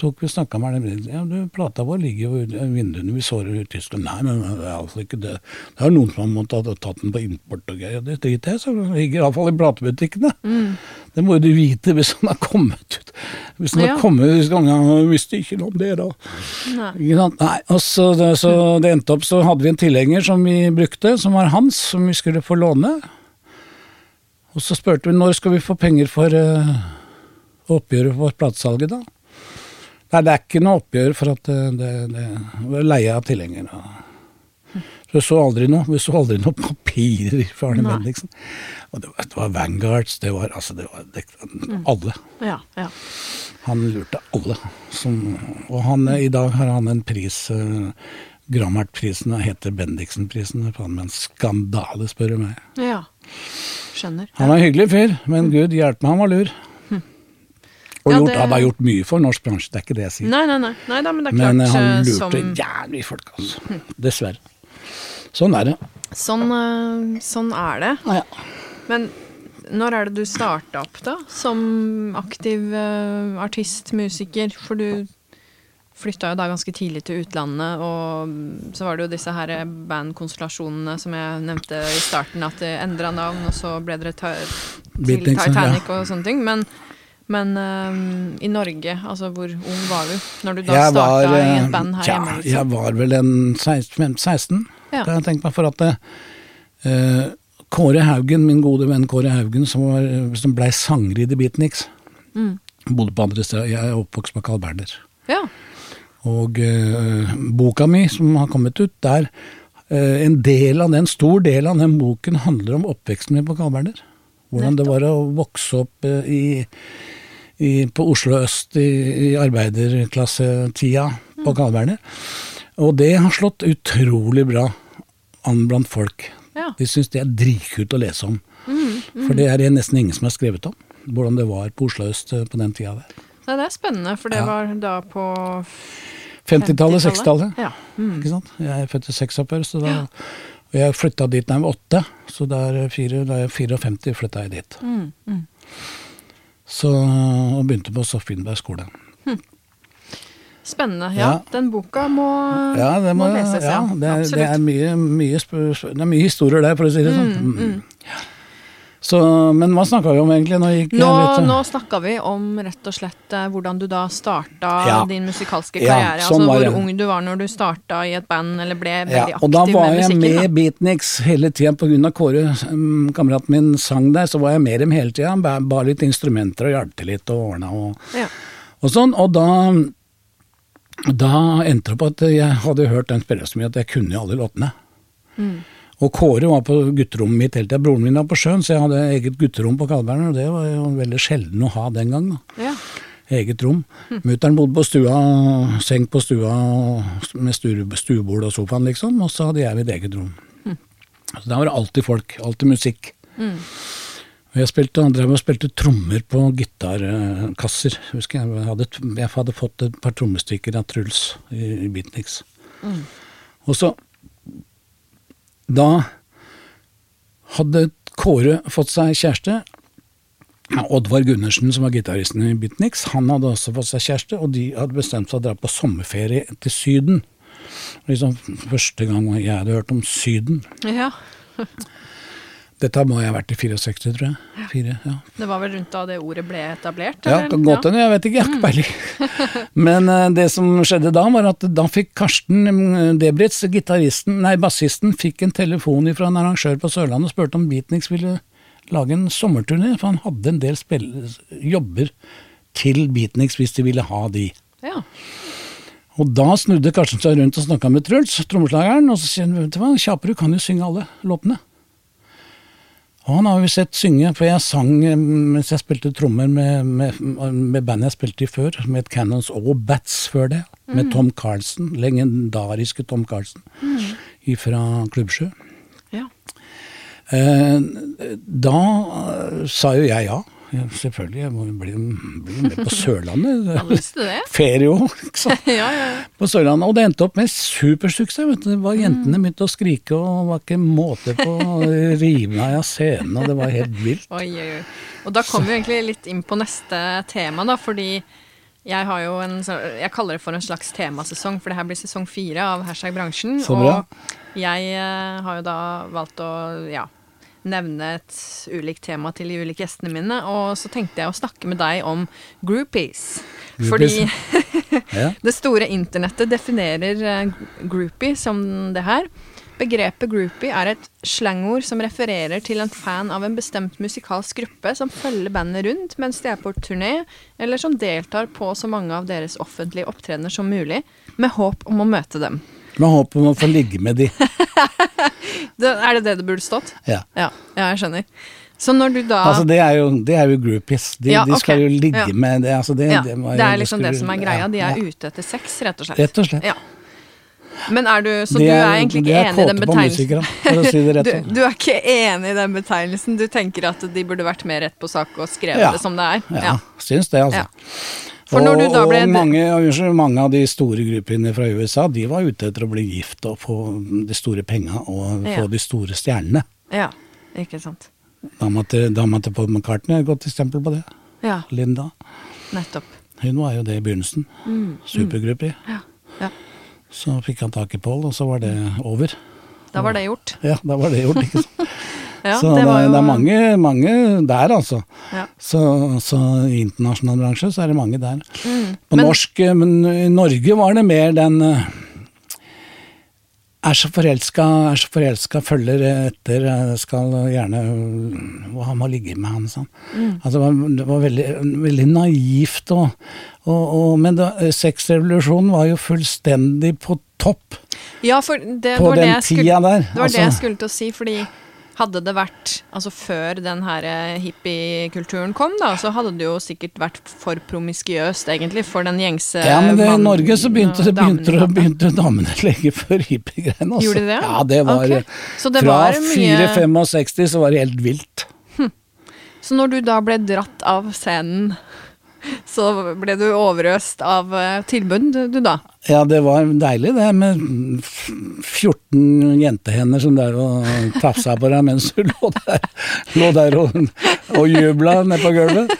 [SPEAKER 2] tok vi snakka med dem. Ja, du, plata vår ligger jo i vinduene, vi så det i Tyskland. Nei, nei, det er altså ikke det. Det er noen som har måttet ha tatt den på import og greier. Det driter jeg i, så den ligger iallfall i platebutikkene.
[SPEAKER 1] Mm.
[SPEAKER 2] Det må jo du vite hvis den har kommet ut. Hvis den
[SPEAKER 1] Ja.
[SPEAKER 2] har kommet ut ganger, visste ikke noe om det da.
[SPEAKER 1] Nei.
[SPEAKER 2] Nei, og så det, så det endte opp, så hadde vi en tilhenger som vi brukte, som var hans, som vi skulle få låne. Og så spurte vi når skal vi få penger for uh, oppgjøret for platesalget, da. Nei, det er ikke noe oppgjør for at det, det, det, det leie av tilhengere. Så vi så aldri noe, vi så aldri noe papirer fra Arne Bendiksen. Og det var, det var Vanguards, det var altså det var det, alle.
[SPEAKER 1] Ja, ja.
[SPEAKER 2] Han lurte alle. Som, og han, eh, i dag har han en pris, Grammert-prisen, og heter Bendiksen-prisen. Det er en skandale, spør du meg.
[SPEAKER 1] ja. Skjønner.
[SPEAKER 2] Han var en hyggelig fyr, men gud hjelpe meg, han var lur. Og
[SPEAKER 1] Ja, det-
[SPEAKER 2] han har gjort mye for norsk bransje, det er ikke det jeg sier.
[SPEAKER 1] Nei, nei, nei. nei da, men det er klart
[SPEAKER 2] men eh, han
[SPEAKER 1] eh,
[SPEAKER 2] lurte
[SPEAKER 1] som,
[SPEAKER 2] jævlig folk, altså. Dessverre. Sånn er det.
[SPEAKER 1] sånn, eh, sånn er det.
[SPEAKER 2] Ja.
[SPEAKER 1] Men når er det du starta opp, da? Som aktiv uh, artist, musiker? For du flytta jo da ganske tidlig til utlandet, og så var det jo disse her bandkonstellasjonene som jeg nevnte i starten, at det endra navn, og så ble dere til. Titanic og sånne ting. Men, men eh, i Norge, altså hvor ung var du når du da
[SPEAKER 2] Jeg
[SPEAKER 1] starta
[SPEAKER 2] var,
[SPEAKER 1] i
[SPEAKER 2] eh,
[SPEAKER 1] et band her
[SPEAKER 2] ja,
[SPEAKER 1] hjemme?
[SPEAKER 2] jeg
[SPEAKER 1] Liksom?
[SPEAKER 2] var vel en 16, 16
[SPEAKER 1] Ja.
[SPEAKER 2] kan jeg tenke meg, for at det, eh, Kåre Haugen, min gode venn Kåre Haugen, som, var, som blei sanger i The Beatniks,
[SPEAKER 1] Mm.
[SPEAKER 2] bodde på andre steder. Jeg er oppvokst på Carl Berner.
[SPEAKER 1] Ja.
[SPEAKER 2] Og uh, boka mi, som har kommet ut, der uh, en del av den, stor del av den boken handler om oppveksten min på Carl Berner. Hvordan det var å vokse opp i, i, på Oslo øst i, i arbeiderklassetida på Carl Berner. Og det har slått utrolig bra an blant folk.
[SPEAKER 1] Ja.
[SPEAKER 2] De syns det er dritkult å lese om. For det er det nesten ingen som har skrevet om. Hvordan det var på Oslo øst eh, på den tida der.
[SPEAKER 1] Nei, det er spennende, for det
[SPEAKER 2] Ja.
[SPEAKER 1] var da på
[SPEAKER 2] 50-tallet, 60-tallet.
[SPEAKER 1] Ja. Mm.
[SPEAKER 2] Ikke sant? Jeg er født i 46, så da og jeg flytta dit da jeg var åtte, så da er jeg 54 flytta jeg dit.
[SPEAKER 1] Mm. Mm.
[SPEAKER 2] Så, og begynte på Soffienberg skole.
[SPEAKER 1] Spennende. Ja,
[SPEAKER 2] Ja.
[SPEAKER 1] den boka må,
[SPEAKER 2] Ja, det, må,
[SPEAKER 1] leses, ja.
[SPEAKER 2] ja, det, er, det, er mye, mye, det er mye historier der, for å si det sånn. Mm. Så, men hva snakka vi om egentlig? Nå gikk
[SPEAKER 1] Nå, nå snakka vi om rett og slett eh, hvordan du da starta
[SPEAKER 2] Ja.
[SPEAKER 1] din musikalske
[SPEAKER 2] Ja,
[SPEAKER 1] karriere.
[SPEAKER 2] sånn
[SPEAKER 1] altså hvor ung du var når du starta i et band, eller ble veldig
[SPEAKER 2] ja,
[SPEAKER 1] aktiv
[SPEAKER 2] og da var jeg
[SPEAKER 1] musikken.
[SPEAKER 2] med
[SPEAKER 1] da.
[SPEAKER 2] Beatniks hele tida pga. Kåre, um, kameraten min, sang der, så var jeg med dem hele tida. Ba, ba litt instrumenter og hjalp til litt og ordna og
[SPEAKER 1] Ja.
[SPEAKER 2] Og sånn, og da da endte det på at jeg hadde hørt den spille så mye at jeg kunne jo alle låtene.
[SPEAKER 1] Mm.
[SPEAKER 2] Og Kåre var på gutterommet mitt hele tida. Broren min var på sjøen, så jeg hadde eget gutterom på Kalbergen, og det var jo veldig sjelden å ha den gang. da.
[SPEAKER 1] Ja.
[SPEAKER 2] Eget rom. Mutter'n bodde på stua, seng på stua med stuebord og sofaen, liksom, og så hadde jeg mitt eget rom. Så der var det alltid folk, alltid musikk.
[SPEAKER 1] Mm.
[SPEAKER 2] Og jeg spilte, drev og spilte trommer på gitarkasser. Husker jeg, jeg hadde, jeg hadde fått et par trommestykker av Truls i, i Beatniks.
[SPEAKER 1] Mm.
[SPEAKER 2] Og så Da hadde Kåre fått seg kjæreste. Oddvar Gundersen, som var gitaristen i Beatniks, han hadde også fått seg kjæreste, og de hadde bestemt seg å dra på sommerferie til Syden. Liksom Første gang jeg hadde hørt om Syden.
[SPEAKER 1] ja.
[SPEAKER 2] Dette må jeg ha vært i 64, tror jeg. Fire, ja.
[SPEAKER 1] Det var vel rundt da det ordet ble etablert?
[SPEAKER 2] Ja,
[SPEAKER 1] eller?
[SPEAKER 2] kan godt hende, jeg vet ikke, jeg har ikke peiling. Men uh, det som skjedde da, var at da fikk Karsten eh, Debritz, gitaristen, nei, bassisten, fikk en telefon fra en arrangør på Sørlandet og spurte om Beatniks ville lage en sommerturné, for han hadde en del jobber til Beatniks hvis de ville ha de.
[SPEAKER 1] Ja.
[SPEAKER 2] Og da snudde Karsten seg rundt og snakka med Truls, trommeslageren, og så sier han vet du hva, Kjaperud kan jo synge alle låtene. Og han har vi sett synge, for jeg sang eh, mens jeg spilte trommer med, med, med bandet jeg spilte i før, med Cannons og Bats før det, med Tom Carlsen, legendariske Tom Carlsen, fra Klubbsjø.
[SPEAKER 1] ja.
[SPEAKER 2] Eh, da sa jo jeg ja. Ja, selvfølgelig, jeg må bli, bli med på Sørlandet. Ferie òg, sant.
[SPEAKER 1] ja, ja.
[SPEAKER 2] På Sørlandet, og det endte opp med supersuksess. vet du. Det var Jentene begynte å skrike, og det var ikke måte på å rive meg av scenen, og det var helt vilt.
[SPEAKER 1] Oi, oi, oi. Og da kommer vi egentlig litt inn på neste tema, da, fordi jeg har jo en Jeg kaller det for en slags temasesong, for det her blir sesong fire av Hashtag bransjen. Og jeg eh, har jo da valgt å ja, nevne et ulikt tema til de ulike gjestene mine, og så tenkte jeg å snakke med deg om groupies. Fordi det store internettet definerer eh, groupie som det her. Begrepet groupie er et slangord som refererer til en fan av en bestemt musikalsk gruppe som følger bandet rundt mens de er på turné, eller som deltar på så mange av deres offentlige opptredener som mulig, med håp om å møte dem.
[SPEAKER 2] Med håp om å få ligge med de.
[SPEAKER 1] Det, er det det det burde stått?
[SPEAKER 2] Ja.
[SPEAKER 1] Ja, ja jeg skjønner. Så når du da
[SPEAKER 2] Altså, det er jo, det er jo groupies. De,
[SPEAKER 1] Ja,
[SPEAKER 2] de skal jo ligge med det. Altså, det, det,
[SPEAKER 1] Det er liksom det som er greia. De er ute etter sex, rett og slett.
[SPEAKER 2] Rett og slett.
[SPEAKER 1] Ja. Men er du Så
[SPEAKER 2] er,
[SPEAKER 1] du er egentlig ikke enig i den betegnelsen?
[SPEAKER 2] for å si det rett
[SPEAKER 1] Du, du er ikke enig i den betegnelsen? Du tenker at de burde vært mer rett på sak og skrevet det som det er?
[SPEAKER 2] Ja, syns det, altså.
[SPEAKER 1] For da ble
[SPEAKER 2] og mange, mange av de store gruppene fra USA, de var ute etter å bli gift og få de store penga og
[SPEAKER 1] Ja.
[SPEAKER 2] få de store stjernene.
[SPEAKER 1] Ja, ikke sant.
[SPEAKER 2] Da måtte, da måtte Paul McCartney et godt eksempel på det.
[SPEAKER 1] Ja,
[SPEAKER 2] Linda.
[SPEAKER 1] nettopp.
[SPEAKER 2] Hun var jo det i begynnelsen. Supergruppe.
[SPEAKER 1] Ja. ja.
[SPEAKER 2] Så fikk han tak i Paul, og så var det over.
[SPEAKER 1] Da var det gjort.
[SPEAKER 2] Ja, da var det gjort, ikke sant.
[SPEAKER 1] Ja,
[SPEAKER 2] så det,
[SPEAKER 1] var jo
[SPEAKER 2] det er mange, mange der, altså.
[SPEAKER 1] Ja.
[SPEAKER 2] Så, så i internasjonal bransje så er det mange der. På
[SPEAKER 1] Men-
[SPEAKER 2] norsk, eh, men i Norge var det mer den eh, er så forelska, er så forelska, følger etter, eh, skal gjerne han må ligge med han, sånn. Altså, det var, det var veldig, veldig naivt og, og, og Men da, sexrevolusjonen var jo fullstendig på topp
[SPEAKER 1] Ja, det
[SPEAKER 2] på
[SPEAKER 1] var det
[SPEAKER 2] den
[SPEAKER 1] tida skulle,
[SPEAKER 2] der.
[SPEAKER 1] det var det jeg
[SPEAKER 2] Altså,
[SPEAKER 1] skulle til å si, fordi hadde det vært Altså før den her eh, hippiekulturen kom, da, så hadde det jo sikkert vært for promiskuøst, egentlig, for den gjengse
[SPEAKER 2] ja, men det, i Norge så begynte, det begynte,
[SPEAKER 1] damene,
[SPEAKER 2] begynte, damene lenge før hippiegreiene. Altså.
[SPEAKER 1] Gjorde de det?
[SPEAKER 2] Ja, det var
[SPEAKER 1] okay. Så det
[SPEAKER 2] Fra
[SPEAKER 1] var mye
[SPEAKER 2] 4-65 så var det helt vilt.
[SPEAKER 1] Så når du da ble dratt av scenen, så ble du overøst av eh, tilbud, du da?
[SPEAKER 2] Ja, det var deilig det, med 14 jentehender som der og tafsa på deg mens du lå der, lå der og, og jubla nede på gulvet.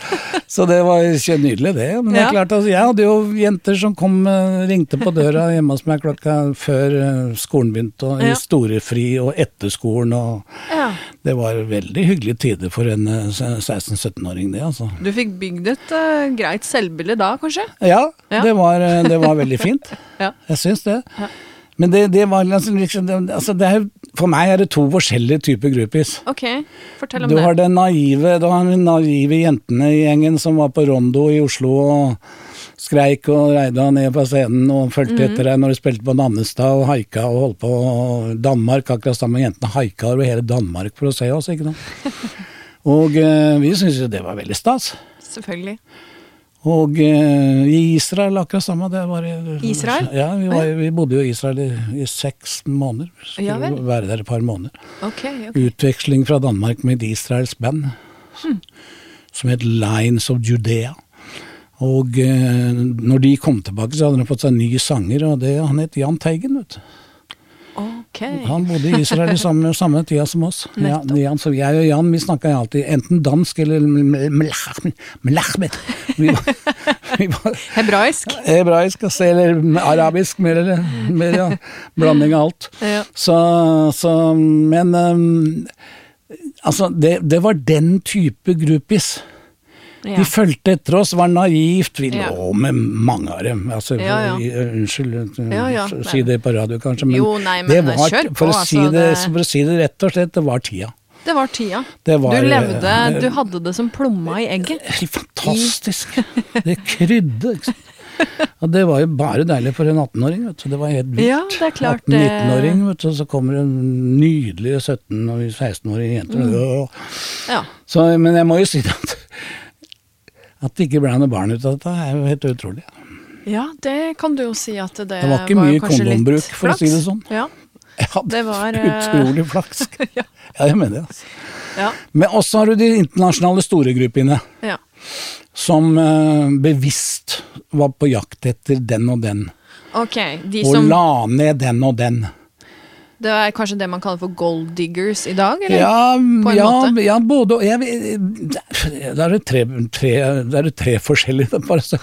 [SPEAKER 2] Så det var nydelig, det. Men det er klart, altså, jeg hadde jo jenter som kom, eh, ringte på døra hjemme hos meg klokka før eh, skolen begynte, og i storefri og etter skolen. og
[SPEAKER 1] Ja.
[SPEAKER 2] Det var veldig hyggelige tider for en eh, 16-17-åring, det, altså.
[SPEAKER 1] Du fikk bygd et uh, greit selvbilde da, kanskje?
[SPEAKER 2] Ja,
[SPEAKER 1] Ja.
[SPEAKER 2] Det, var, eh, det var veldig fint.
[SPEAKER 1] Ja.
[SPEAKER 2] Jeg syns det.
[SPEAKER 1] Ja.
[SPEAKER 2] Men det, det var liksom, liksom det, altså det er, For meg er det to forskjellige typer groupies.
[SPEAKER 1] Ok, fortell om
[SPEAKER 2] Du
[SPEAKER 1] det.
[SPEAKER 2] har det. naive, du har den naive jentene i gjengen som var på Rondo i Oslo og skreik og reida ned på scenen og fulgte
[SPEAKER 1] Mhm.
[SPEAKER 2] etter deg når du spilte på Nannestad og haika og holdt på. Danmark, akkurat sammen med jentene, haika over hele Danmark for å se oss, ikke sant. Og eh, vi syntes jo det var veldig stas.
[SPEAKER 1] Selvfølgelig.
[SPEAKER 2] Og eh, i Israel akkurat samme. Det var, i-
[SPEAKER 1] Israel?
[SPEAKER 2] Ja, vi, var, vi bodde jo i Israel i, i seks måneder. Skulle
[SPEAKER 1] Ja vel.
[SPEAKER 2] være der et par måneder.
[SPEAKER 1] Okay, okay.
[SPEAKER 2] Utveksling fra Danmark med et Israels band
[SPEAKER 1] Hmm.
[SPEAKER 2] som het Lines of Judea. Og eh, når de kom tilbake, så hadde de fått seg ny sanger, og det, han het Jahn Teigen. vet du.
[SPEAKER 1] Ok.
[SPEAKER 2] Han bodde i Israel i samme, samme tida som oss. Ja, Jan, så jeg og Jan vi snakka alltid enten dansk eller melachmet. Vi var, vi var
[SPEAKER 1] Hebraisk?
[SPEAKER 2] hebraisk altså, eller arabisk, mer eller mer, ja, blanding av alt.
[SPEAKER 1] Ja.
[SPEAKER 2] Så, så Men um, altså, det, det var den type groupies.
[SPEAKER 1] Ja.
[SPEAKER 2] De fulgte etter oss, var naivt. Vi
[SPEAKER 1] Ja.
[SPEAKER 2] lå med mange av dem. Altså,
[SPEAKER 1] Ja,
[SPEAKER 2] Unnskyld,
[SPEAKER 1] Ja, ja.
[SPEAKER 2] si det på radio kanskje, men,
[SPEAKER 1] Jo, nei, men
[SPEAKER 2] det var,
[SPEAKER 1] kjør på,
[SPEAKER 2] for, å
[SPEAKER 1] altså,
[SPEAKER 2] si det,
[SPEAKER 1] det-
[SPEAKER 2] for å si det rett og slett, det var tida.
[SPEAKER 1] Det var tida.
[SPEAKER 2] Det var,
[SPEAKER 1] du levde,
[SPEAKER 2] eh,
[SPEAKER 1] du hadde det som plomma i egget.
[SPEAKER 2] Fantastisk. Det krydde. Og det var jo bare deilig for en 18-åring. vet du. Det var helt vilt.
[SPEAKER 1] Ja, det er klart det-
[SPEAKER 2] 18-19-åring, vet du, og så kommer en nydelige 17- og 16-årige jenter.
[SPEAKER 1] Mm. Ja.
[SPEAKER 2] Så, men jeg må jo si det at at det ikke ble noe barn ut av dette, er jo helt utrolig.
[SPEAKER 1] ja, det kan du jo si at det,
[SPEAKER 2] Det var ikke
[SPEAKER 1] jo
[SPEAKER 2] mye kondombruk, for å si det sånn.
[SPEAKER 1] Ja,
[SPEAKER 2] hadde
[SPEAKER 1] Det var, eh,
[SPEAKER 2] utrolig flaks.
[SPEAKER 1] Ja.
[SPEAKER 2] Ja, jeg mener det. Altså.
[SPEAKER 1] ja,
[SPEAKER 2] Men også har du de internasjonale storegruppene.
[SPEAKER 1] ja.
[SPEAKER 2] som eh, bevisst var på jakt etter den og den,
[SPEAKER 1] Ok, de
[SPEAKER 2] og
[SPEAKER 1] som
[SPEAKER 2] la ned den og den.
[SPEAKER 1] Det er kanskje det man kaller for gold diggers i dag, eller?
[SPEAKER 2] Ja,
[SPEAKER 1] På en
[SPEAKER 2] ja,
[SPEAKER 1] måte.
[SPEAKER 2] ja både og. Det er jo tre, tre, det er tre forskjellige. Bare så.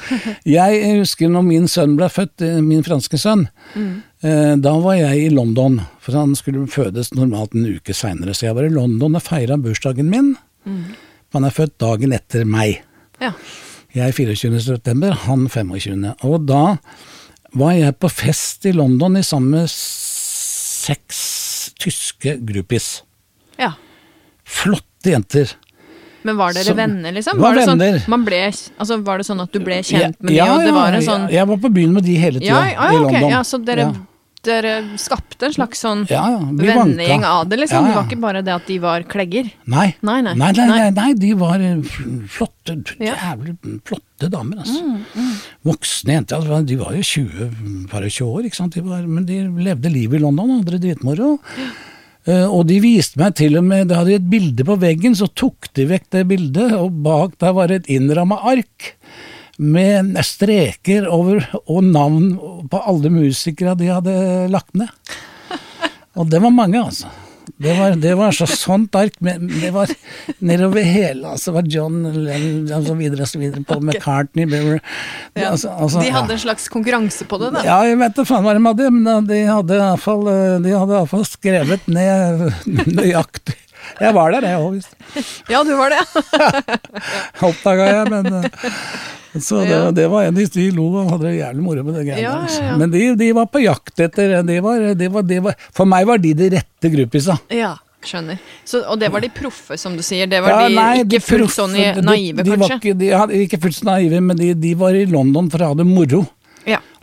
[SPEAKER 2] Jeg husker når min sønn ble født, eh, min franske sønn.
[SPEAKER 1] Mm.
[SPEAKER 2] eh, Da var jeg i London, for han skulle fødes normalt en uke seinere. Så jeg var i London og feira bursdagen min.
[SPEAKER 1] Mm.
[SPEAKER 2] Han er født dagen etter meg.
[SPEAKER 1] Ja.
[SPEAKER 2] Jeg er 24. september, han 25. Og da var jeg på fest i London i sammen med seks tyske groupies.
[SPEAKER 1] ja.
[SPEAKER 2] Flotte jenter.
[SPEAKER 1] Men var dere
[SPEAKER 2] Som-
[SPEAKER 1] venner, liksom?
[SPEAKER 2] Var
[SPEAKER 1] det sånn,
[SPEAKER 2] venner.
[SPEAKER 1] man ble, altså, var det sånn at du ble kjent med
[SPEAKER 2] ja,
[SPEAKER 1] de, og det
[SPEAKER 2] ja,
[SPEAKER 1] sånn
[SPEAKER 2] jeg, var på byen med de hele tida
[SPEAKER 1] Ja, ja,
[SPEAKER 2] i London.
[SPEAKER 1] ja, så dere,
[SPEAKER 2] Ja.
[SPEAKER 1] Dere skapte en slags sånn
[SPEAKER 2] Ja, ja,
[SPEAKER 1] vennegjeng av det, liksom?
[SPEAKER 2] Ja,
[SPEAKER 1] Det var ikke bare det at de var klegger?
[SPEAKER 2] Nei.
[SPEAKER 1] Nei, nei.
[SPEAKER 2] Nei, nei,
[SPEAKER 1] Nei.
[SPEAKER 2] de var eh, flotte, jævlig flotte damer, altså.
[SPEAKER 1] Mm,
[SPEAKER 2] Voksne jenter. Altså, de var jo 20, bare 20 år, ikke sant. De var, men de levde livet i London, og hadde det dritmoro. Eh, og de viste meg til og med, det hadde et bilde på veggen, så tok de vekk det bildet, og bak der var et innramma ark. Med streker over og navn på alle musikere de hadde lagt ned. Og det var mange, altså. Det var, det var så sånt ark, men det var nedover hele altså var John Lennon og så videre og så videre, på McCartney Beaver.
[SPEAKER 1] Ja.
[SPEAKER 2] Altså, altså,
[SPEAKER 1] De hadde en slags konkurranse på det, da.
[SPEAKER 2] Ja, jeg vet da faen hva de hadde, men de hadde iallfall fall skrevet ned nøyaktig Jeg var der, jeg òg, visst.
[SPEAKER 1] Ja, du var det.
[SPEAKER 2] Oppdaga jeg, men eh, Så det,
[SPEAKER 1] Ja.
[SPEAKER 2] det var en de de lo og hadde det jævlig moro med det greiene
[SPEAKER 1] Ja, ja, ja.
[SPEAKER 2] Men de, de var på jakt etter de var, de var, de var, For meg var de de rette gruppisa.
[SPEAKER 1] Ja, skjønner. Så, og det var de proffe, som du sier. Det var
[SPEAKER 2] Ja,
[SPEAKER 1] de
[SPEAKER 2] nei,
[SPEAKER 1] ikke fullt
[SPEAKER 2] proffe,
[SPEAKER 1] sånn naive, kanskje?
[SPEAKER 2] Ikke, de hadde ikke fullt så naive, men de, de var i London for å ha det moro.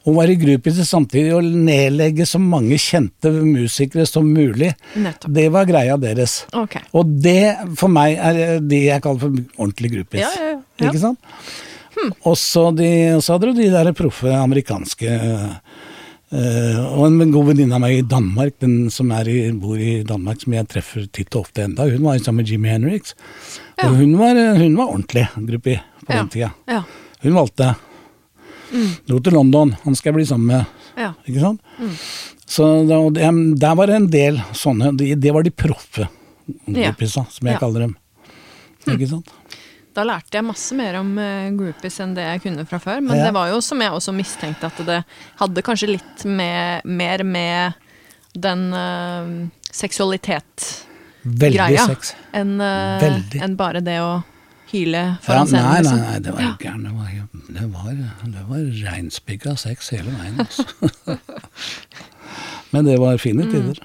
[SPEAKER 2] Var i groupies samtidig og nedlegge så mange kjente musikere som mulig.
[SPEAKER 1] Nettopp.
[SPEAKER 2] Det var greia deres.
[SPEAKER 1] Okay.
[SPEAKER 2] Og det for meg er det jeg kaller for ordentlige groupies.
[SPEAKER 1] Ja, ja, ja.
[SPEAKER 2] Ikke sant? Og så hadde du de der proffe amerikanske Uh, Og en god venninne av meg i Danmark, den som er i, bor i Danmark, som jeg treffer titt og ofte enda, hun var sammen med Jimmy Henriks.
[SPEAKER 1] Ja.
[SPEAKER 2] Og hun var, hun var ordentlig gruppi på
[SPEAKER 1] Ja.
[SPEAKER 2] den tida.
[SPEAKER 1] Ja.
[SPEAKER 2] Hun valgte. Dro til London, han skal jeg bli sammen med.
[SPEAKER 1] ja.
[SPEAKER 2] Ikke sant? Så da, og det, der var det en del sånne Det, Det var de proffe groupiesa, som jeg kaller dem. Ikke sant?
[SPEAKER 1] Da lærte jeg masse mer om uh, groupies enn det jeg kunne fra før. Men det var jo som jeg også mistenkte, at det hadde kanskje litt med, mer med den uh, seksualitet-greia enn uh,
[SPEAKER 2] en
[SPEAKER 1] enn bare det å hyle
[SPEAKER 2] Ja,
[SPEAKER 1] foran
[SPEAKER 2] nei,
[SPEAKER 1] scenen.
[SPEAKER 2] nei,
[SPEAKER 1] Liksom.
[SPEAKER 2] nei, det var jo gærent. Det var, det var, det var reinspikka sex hele veien, altså. Men det var fine tider.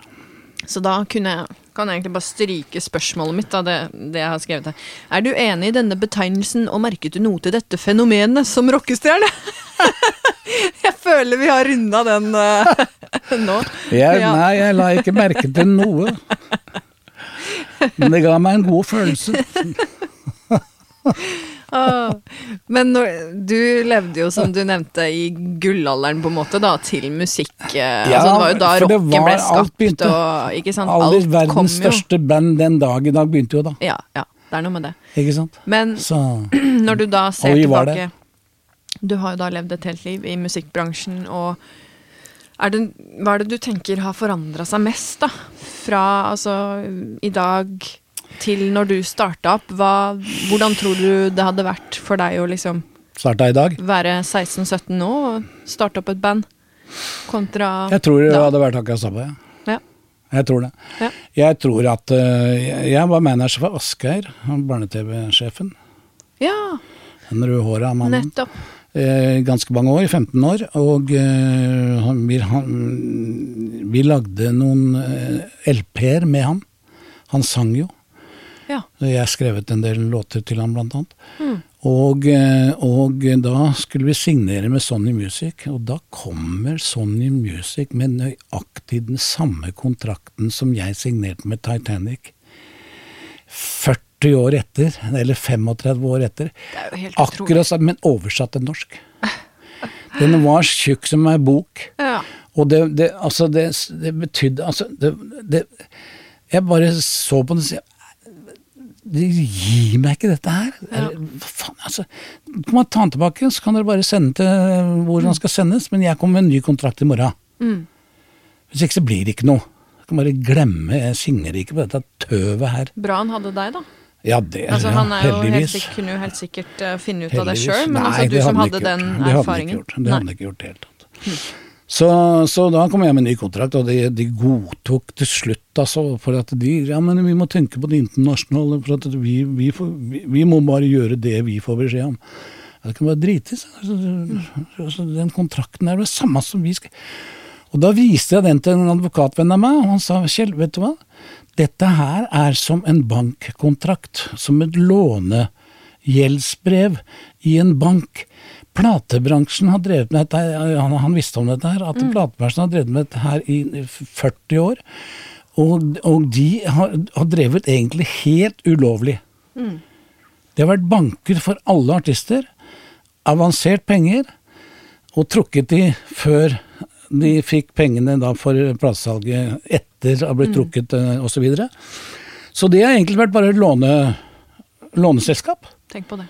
[SPEAKER 1] Så da kunne jeg, kan jeg egentlig bare stryke spørsmålet mitt, da, det, det jeg har skrevet her. Er du enig i denne betegnelsen, og merket du noe til dette fenomenet som rockestjerne? jeg føler vi har runda den uh, nå.
[SPEAKER 2] Jeg,
[SPEAKER 1] Ja.
[SPEAKER 2] Nei, jeg la ikke merke til noe. Men det ga meg en god følelse.
[SPEAKER 1] Ah, Men når, du levde jo, som du nevnte, i gullalderen, på en måte, da, til musikk. eh,
[SPEAKER 2] Ja,
[SPEAKER 1] altså, det var jo da rocken ble
[SPEAKER 2] var- alt
[SPEAKER 1] skapt,
[SPEAKER 2] begynte.
[SPEAKER 1] og ikke sant.
[SPEAKER 2] Alle
[SPEAKER 1] Alt kom
[SPEAKER 2] verdens største band den dag i dag begynte jo da.
[SPEAKER 1] Ja, ja, det er noe med det.
[SPEAKER 2] Ikke sant?
[SPEAKER 1] Men
[SPEAKER 2] Så
[SPEAKER 1] når du da ser
[SPEAKER 2] tilbake
[SPEAKER 1] tilbake Du har jo da levd et helt liv i musikkbransjen, og er det, hva er det du tenker har forandra seg mest, da? Fra altså i dag til når du starta opp. Hva, hvordan tror du det hadde vært for deg å liksom
[SPEAKER 2] starta i dag.
[SPEAKER 1] være 16-17 nå og starte opp et band, kontra
[SPEAKER 2] Jeg tror det
[SPEAKER 1] da?
[SPEAKER 2] hadde vært akkurat samme. Ja. Jeg tror det.
[SPEAKER 1] Ja.
[SPEAKER 2] Jeg tror at øh, jeg- var manager for Asgeir, barne-TV-sjefen.
[SPEAKER 1] ja,
[SPEAKER 2] Den rødhåra mannen.
[SPEAKER 1] nettopp.
[SPEAKER 2] eh, ganske mange år, 15 år, og eh, han, vi, han, vi lagde noen eh, LP-er med han. Han sang jo.
[SPEAKER 1] Ja.
[SPEAKER 2] Jeg har skrevet en del låter til han, blant annet.
[SPEAKER 1] Mm.
[SPEAKER 2] Og, eh, og da skulle vi signere med Sony Music, og da kommer Sony Music med nøyaktig den samme kontrakten som jeg signerte med Titanic. 40 år etter, eller 35 år etter.
[SPEAKER 1] Det er jo helt.
[SPEAKER 2] Akkurat sånn, men oversatt til norsk. Den var tjukk som ei bok.
[SPEAKER 1] Ja.
[SPEAKER 2] Og det, det, altså det, det betydde Altså, det, det Jeg bare så på den og sa De gir meg ikke dette her. Eller, Hva faen, altså. Kan man ta den tilbake, så kan dere bare sende til hvor den skal sendes, men jeg kommer med en ny kontrakt i morgen.
[SPEAKER 1] Mm.
[SPEAKER 2] Hvis ikke så blir det ikke noe. Jeg kan bare glemme, jeg signer ikke på dette tøvet her.
[SPEAKER 1] Bra han hadde deg, da.
[SPEAKER 2] Ja, det
[SPEAKER 1] Altså,
[SPEAKER 2] ja,
[SPEAKER 1] han er jo helt,
[SPEAKER 2] heldigvis.
[SPEAKER 1] sikk- kunne jo helt sikkert eh, finne ut av det
[SPEAKER 2] Heldigvis.
[SPEAKER 1] sjøl, men altså du som hadde,
[SPEAKER 2] hadde
[SPEAKER 1] den
[SPEAKER 2] gjort. Det hadde han
[SPEAKER 1] erfaringen.
[SPEAKER 2] ikke gjort. Det hadde han ikke gjort i det hele tatt. Så, så da kom jeg med en ny kontrakt, og de, de godtok til slutt, altså, for at de Ja, men vi må tenke på det internasjonale, for at vi, vi, får, vi, vi må bare gjøre det vi får beskjed om. Ja, Det kan bare drite i seg. Altså, altså, den kontrakten er det samme som vi skal Og da viste jeg den til en advokatvenn av meg, og han sa Kjell, vet du hva? Dette her er som en bankkontrakt, som et lånegjeldsbrev i en bank. Platebransjen har drevet med dette, han, han visste om dette her, at platebransjen har drevet med dette her i 40 år. Og, og de har, har drevet egentlig helt ulovlig. Det har vært banker for alle artister, avansert penger, og trukket de før de fikk pengene da for platesalget etter å ha blitt trukket eh, osv. Så, videre. så det har egentlig vært bare låne, låneselskap.
[SPEAKER 1] Tenk på det.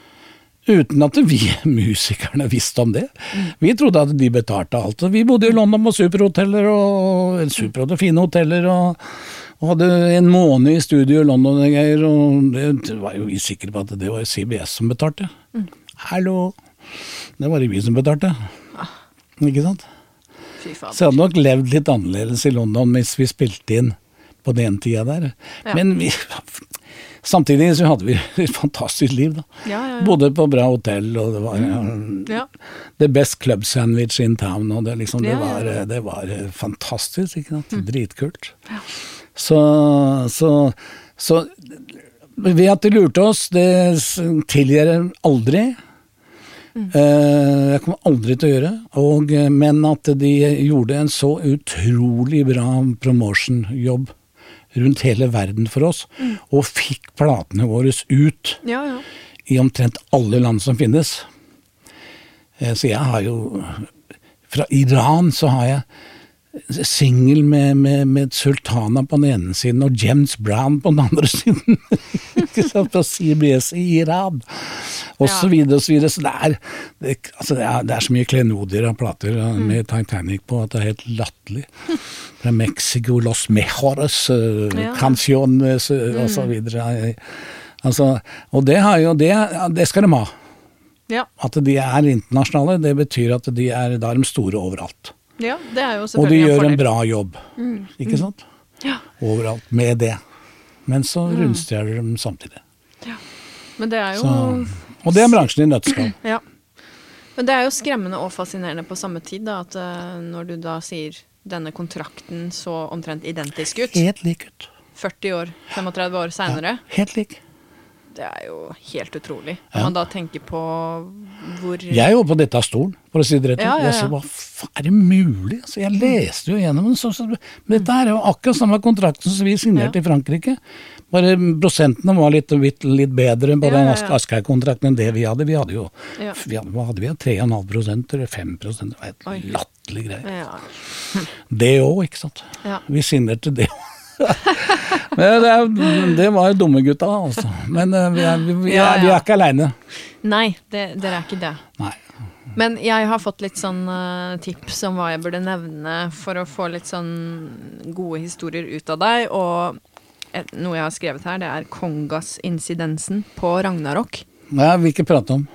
[SPEAKER 2] Uten at vi musikerne visste om det. Vi trodde at de betalte alt. Vi bodde i London på superhoteller og superhoteller, fine hoteller. og, og hadde en måned i studio i London og greier. Og det var jo vi sikre på at det var CBS som betalte. Hallo! Det var det vi som betalte. Ikke sant? Så jeg hadde nok levd litt annerledes i London hvis vi spilte inn på den tida der.
[SPEAKER 1] Ja.
[SPEAKER 2] Men vi, samtidig så hadde vi et fantastisk liv, da.
[SPEAKER 1] Ja, ja, ja.
[SPEAKER 2] Bodde på bra hotell, og det var ja,
[SPEAKER 1] Ja.
[SPEAKER 2] the best club sandwich in town, og det, liksom, det, var, det var eh, fantastisk, ikke sant.
[SPEAKER 1] Mm.
[SPEAKER 2] Dritkult. Så, så, så ved at de lurte oss, det tilgir aldri.
[SPEAKER 1] Mm.
[SPEAKER 2] Eh, Jeg kommer aldri til å gjøre, og, eh, men at de gjorde en så utrolig bra promotion-jobb rundt hele verden for oss,
[SPEAKER 1] Mm.
[SPEAKER 2] og fikk platene våre ut
[SPEAKER 1] ja, ja.
[SPEAKER 2] i omtrent alle land som finnes. Eh, Så jeg har jo Fra Iran så har jeg singel med, med, med Sultana på den ene siden og James Brown på den andre siden. Ikke sant, På CBS i Iran. Og så videre og så videre. Så det er, det, altså det er, det er så mye klenodier av plater eh,
[SPEAKER 1] Mm.
[SPEAKER 2] med Titanic på at det er helt latterlig. Fra Mexico, Los Mejores,
[SPEAKER 1] Ja.
[SPEAKER 2] Canciones uh, og så videre. Altså, og det, har jo, det, det skal de ha.
[SPEAKER 1] Ja.
[SPEAKER 2] At de er internasjonale, det betyr at de er, da er de store overalt.
[SPEAKER 1] Ja, det er jo
[SPEAKER 2] Og de gjør en.
[SPEAKER 1] Mm.
[SPEAKER 2] bra jobb, ikke sant?
[SPEAKER 1] Ja.
[SPEAKER 2] Overalt med det. Men så
[SPEAKER 1] Mm.
[SPEAKER 2] rundstjeler de samtidig. Ja.
[SPEAKER 1] Men det er jo
[SPEAKER 2] Så, og det er bransjen i nøtteskall.
[SPEAKER 1] Ja. Men det er jo skremmende og fascinerende på samme tid, da, at eh, når du da sier denne kontrakten så omtrent identisk ut,
[SPEAKER 2] Helt lik ut.
[SPEAKER 1] 40 år, 35 år seinere,
[SPEAKER 2] Helt lik.
[SPEAKER 1] Det er jo helt utrolig. Når
[SPEAKER 2] Ja.
[SPEAKER 1] man da tenker på hvor
[SPEAKER 2] Jeg var på dette av stolen, for å si det rett ut.
[SPEAKER 1] Ja, ja,
[SPEAKER 2] Jeg
[SPEAKER 1] ja.
[SPEAKER 2] hva er det mulig? Altså, jeg leste jo gjennom den. Så, dette er jo akkurat samme kontrakten som vi signerte i Frankrike. Bare prosentene var litt, litt, litt bedre på den Aschehoug-kontrakten enn det vi hadde. Vi hadde jo
[SPEAKER 1] Ja.
[SPEAKER 2] vi hadde, hva hadde vi? 3,5 prosent eller 5 prosent? Det var
[SPEAKER 1] Oi.
[SPEAKER 2] helt latterlig greie.
[SPEAKER 1] ja.
[SPEAKER 2] Det òg, ikke sant. Vi signerte det òg. Det, det var dumme gutta, altså. Men eh, vi er, vi, vi, er, vi er ikke aleine.
[SPEAKER 1] Nei, det, dere er ikke det.
[SPEAKER 2] Nei.
[SPEAKER 1] Men jeg har fått litt sånn eh, tips om hva jeg burde nevne for å få litt sånn gode historier ut av deg. Og et, noe jeg har skrevet her, det er Kongas-incidensen på Ragnarok.
[SPEAKER 2] Nei, jeg vil ikke prate om.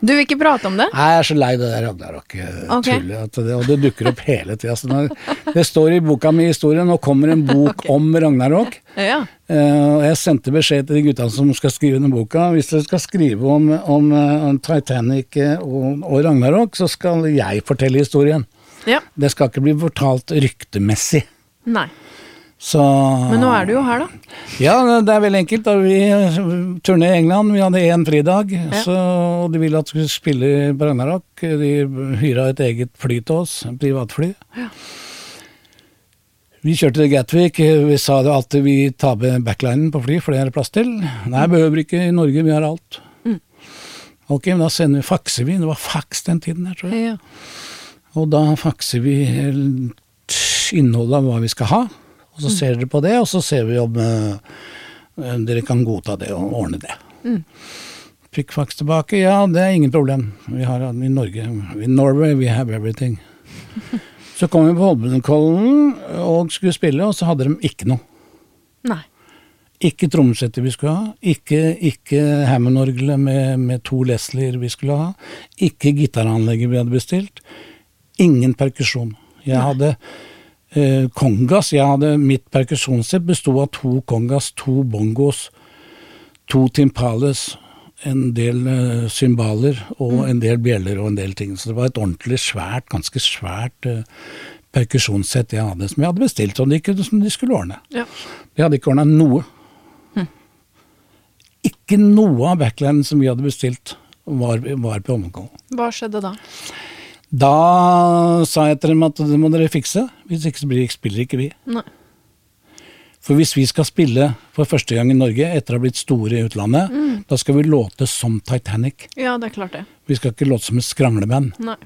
[SPEAKER 1] Du vil ikke prate om det?
[SPEAKER 2] Nei, jeg er så lei det der Ragnarok-tullet.
[SPEAKER 1] Okay.
[SPEAKER 2] at det- Og det dukker opp hele tida. Altså det står i boka mi historien, nå kommer en bok
[SPEAKER 1] okay.
[SPEAKER 2] om Ragnarok.
[SPEAKER 1] Ja.
[SPEAKER 2] Uh, jeg sendte beskjed til de gutta som skal skrive denne boka. Hvis dere skal skrive om, om, eh, om Titanic eh, og, og Ragnarok, så skal jeg fortelle historien.
[SPEAKER 1] ja.
[SPEAKER 2] Det skal ikke bli fortalt ryktemessig.
[SPEAKER 1] Nei.
[SPEAKER 2] Så
[SPEAKER 1] Men nå er du jo her, da.
[SPEAKER 2] Ja, det er veldig enkelt. Da vi turné i England, vi hadde én fridag,
[SPEAKER 1] Ja.
[SPEAKER 2] så, og de ville at vi skulle spille Brannarok. De hyra et eget fly til oss, en privatfly. Vi kjørte til Gatwick, vi sa det alltid vi tar med backlinen på fly, for det er det plass til. Nei, behøver ikke i Norge, vi har alt.
[SPEAKER 1] Mm.
[SPEAKER 2] Ok, men da sender vi, fakser vi, det var faks den tiden her, tror jeg.
[SPEAKER 1] Ja.
[SPEAKER 2] Og da fakser vi eh, innholdet av hva vi skal ha, og så ser dere på det, og så ser vi om eh, dere kan godta det og ordne det.
[SPEAKER 1] Mm.
[SPEAKER 2] Fikk faks tilbake, ja det er ingen problem. Vi har i Norge. I Norway we have everything. Så kom vi på Holmenkollen og skulle spille, og så hadde de ikke noe.
[SPEAKER 1] Nei.
[SPEAKER 2] Ikke trommesetter vi skulle ha, ikke, ikke Hammond-orgelet med, med to Leslier vi skulle ha, ikke gitaranlegget vi hadde bestilt, ingen perkusjon. Jeg hadde eh, kongas, jeg hadde mitt perkusjonssett besto av to kongas, to bongos, to timpales, en del eh, cymbaler og en del bjeller og en del ting. Så det var et ordentlig svært, ganske svært eh, perkusjonssett jeg hadde, som jeg hadde bestilt, som de, ikke, som de skulle ordne.
[SPEAKER 1] Ja.
[SPEAKER 2] De hadde ikke ordna noe. Ikke noe av backlinen som vi hadde bestilt, var, var på Holmenkollen.
[SPEAKER 1] Hva skjedde da?
[SPEAKER 2] Da sa jeg til dem at det må dere fikse, hvis ikke så spiller ikke vi.
[SPEAKER 1] Nei.
[SPEAKER 2] For hvis vi skal spille for første gang i Norge etter å ha blitt store i utlandet, da skal vi låte som Titanic.
[SPEAKER 1] Ja, det er klart det.
[SPEAKER 2] Vi skal ikke låte som et skrangleband.
[SPEAKER 1] Nei.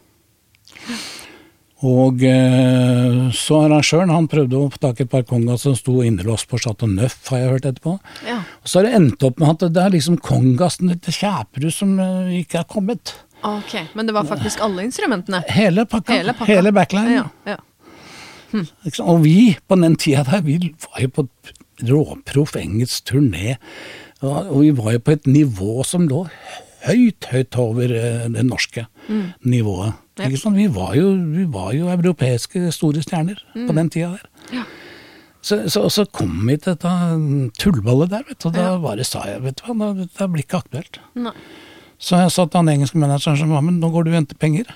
[SPEAKER 2] Og eh, så arrangøren han prøvde å i et par kongas som sto innelåst på Chateau Neuf, har jeg hørt etterpå.
[SPEAKER 1] Ja.
[SPEAKER 2] Og så har det endt opp med at det er liksom kongasen til Kjæperud som eh, ikke er kommet.
[SPEAKER 1] Ok, Men det var faktisk alle instrumentene?
[SPEAKER 2] Hele pakka.
[SPEAKER 1] Hele
[SPEAKER 2] Hele,
[SPEAKER 1] pakka.
[SPEAKER 2] backline.
[SPEAKER 1] Ja, ja.
[SPEAKER 2] Hm. Og vi, på den tida der, vi var jo på råproff engelsk turné. Og, vi var jo på et nivå som lå høyt, høyt over eh, det norske nivået.
[SPEAKER 1] Mm. Ja.
[SPEAKER 2] Ikke sant? Vi, var jo, vi var jo europeiske store stjerner på den tida der.
[SPEAKER 1] Ja.
[SPEAKER 2] Så, så, så kom vi til dette tullballet der, vet du, og da
[SPEAKER 1] Ja.
[SPEAKER 2] bare sa jeg vet du hva, det blir ikke aktuelt.
[SPEAKER 1] Nei.
[SPEAKER 2] Så jeg sa til han engelske manageren som var men nå går du og henter penger.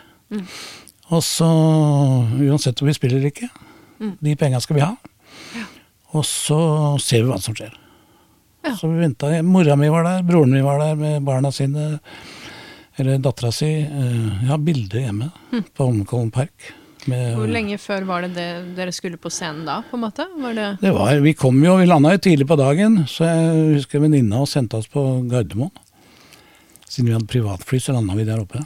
[SPEAKER 2] Og så, uansett om vi spiller eller ikke, de penga skal vi ha. Og så ser vi hva som skjer.
[SPEAKER 1] Ja.
[SPEAKER 2] Så vi venta. Mora mi var der, broren min var der med barna sine. Eller dattera si. Eh, Jeg har bilde hjemme på Holmenkollen park. Med,
[SPEAKER 1] Hvor lenge før var det, det dere skulle på scenen da, på en måte? Var det
[SPEAKER 2] Det var, vi kom jo, vi landa jo tidlig på dagen, så jeg husker venninna og sendte oss på Gardermoen. Siden vi hadde privatfly, så landa vi der oppe.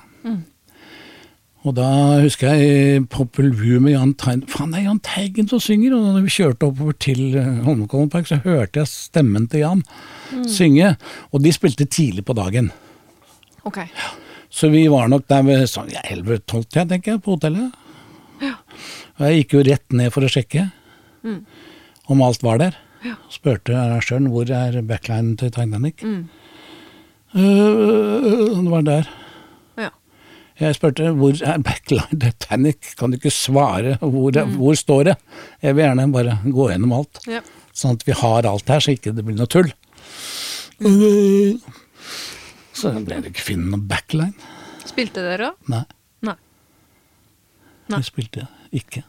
[SPEAKER 2] Og da husker jeg Popple View med Jahn Teigen Faen, det er Jahn Teigen som synger! Og da vi kjørte oppover til eh, Holmenkollen park, så hørte jeg stemmen til Jan synge. Og de spilte tidlig på dagen.
[SPEAKER 1] Ok.
[SPEAKER 2] Så vi var nok der ved sånn ja, 11-12, tenker jeg, på hotellet. Ja. Og jeg gikk jo rett ned for å sjekke om alt var der. Ja. Spurte arrangøren hvor er backlinen til Titanic. Øh, det var der.
[SPEAKER 1] Ja.
[SPEAKER 2] Jeg spurte hvor er backline Titanic, kan du ikke svare, hvor, hvor står det? Jeg vil gjerne bare gå gjennom alt,
[SPEAKER 1] ja.
[SPEAKER 2] sånn at vi har alt her, så ikke det blir noe tull. Mm. Så ble det ikke funnet noe backline.
[SPEAKER 1] Spilte dere òg?
[SPEAKER 2] Nei,
[SPEAKER 1] Nei. Nei.
[SPEAKER 2] spilte ikke.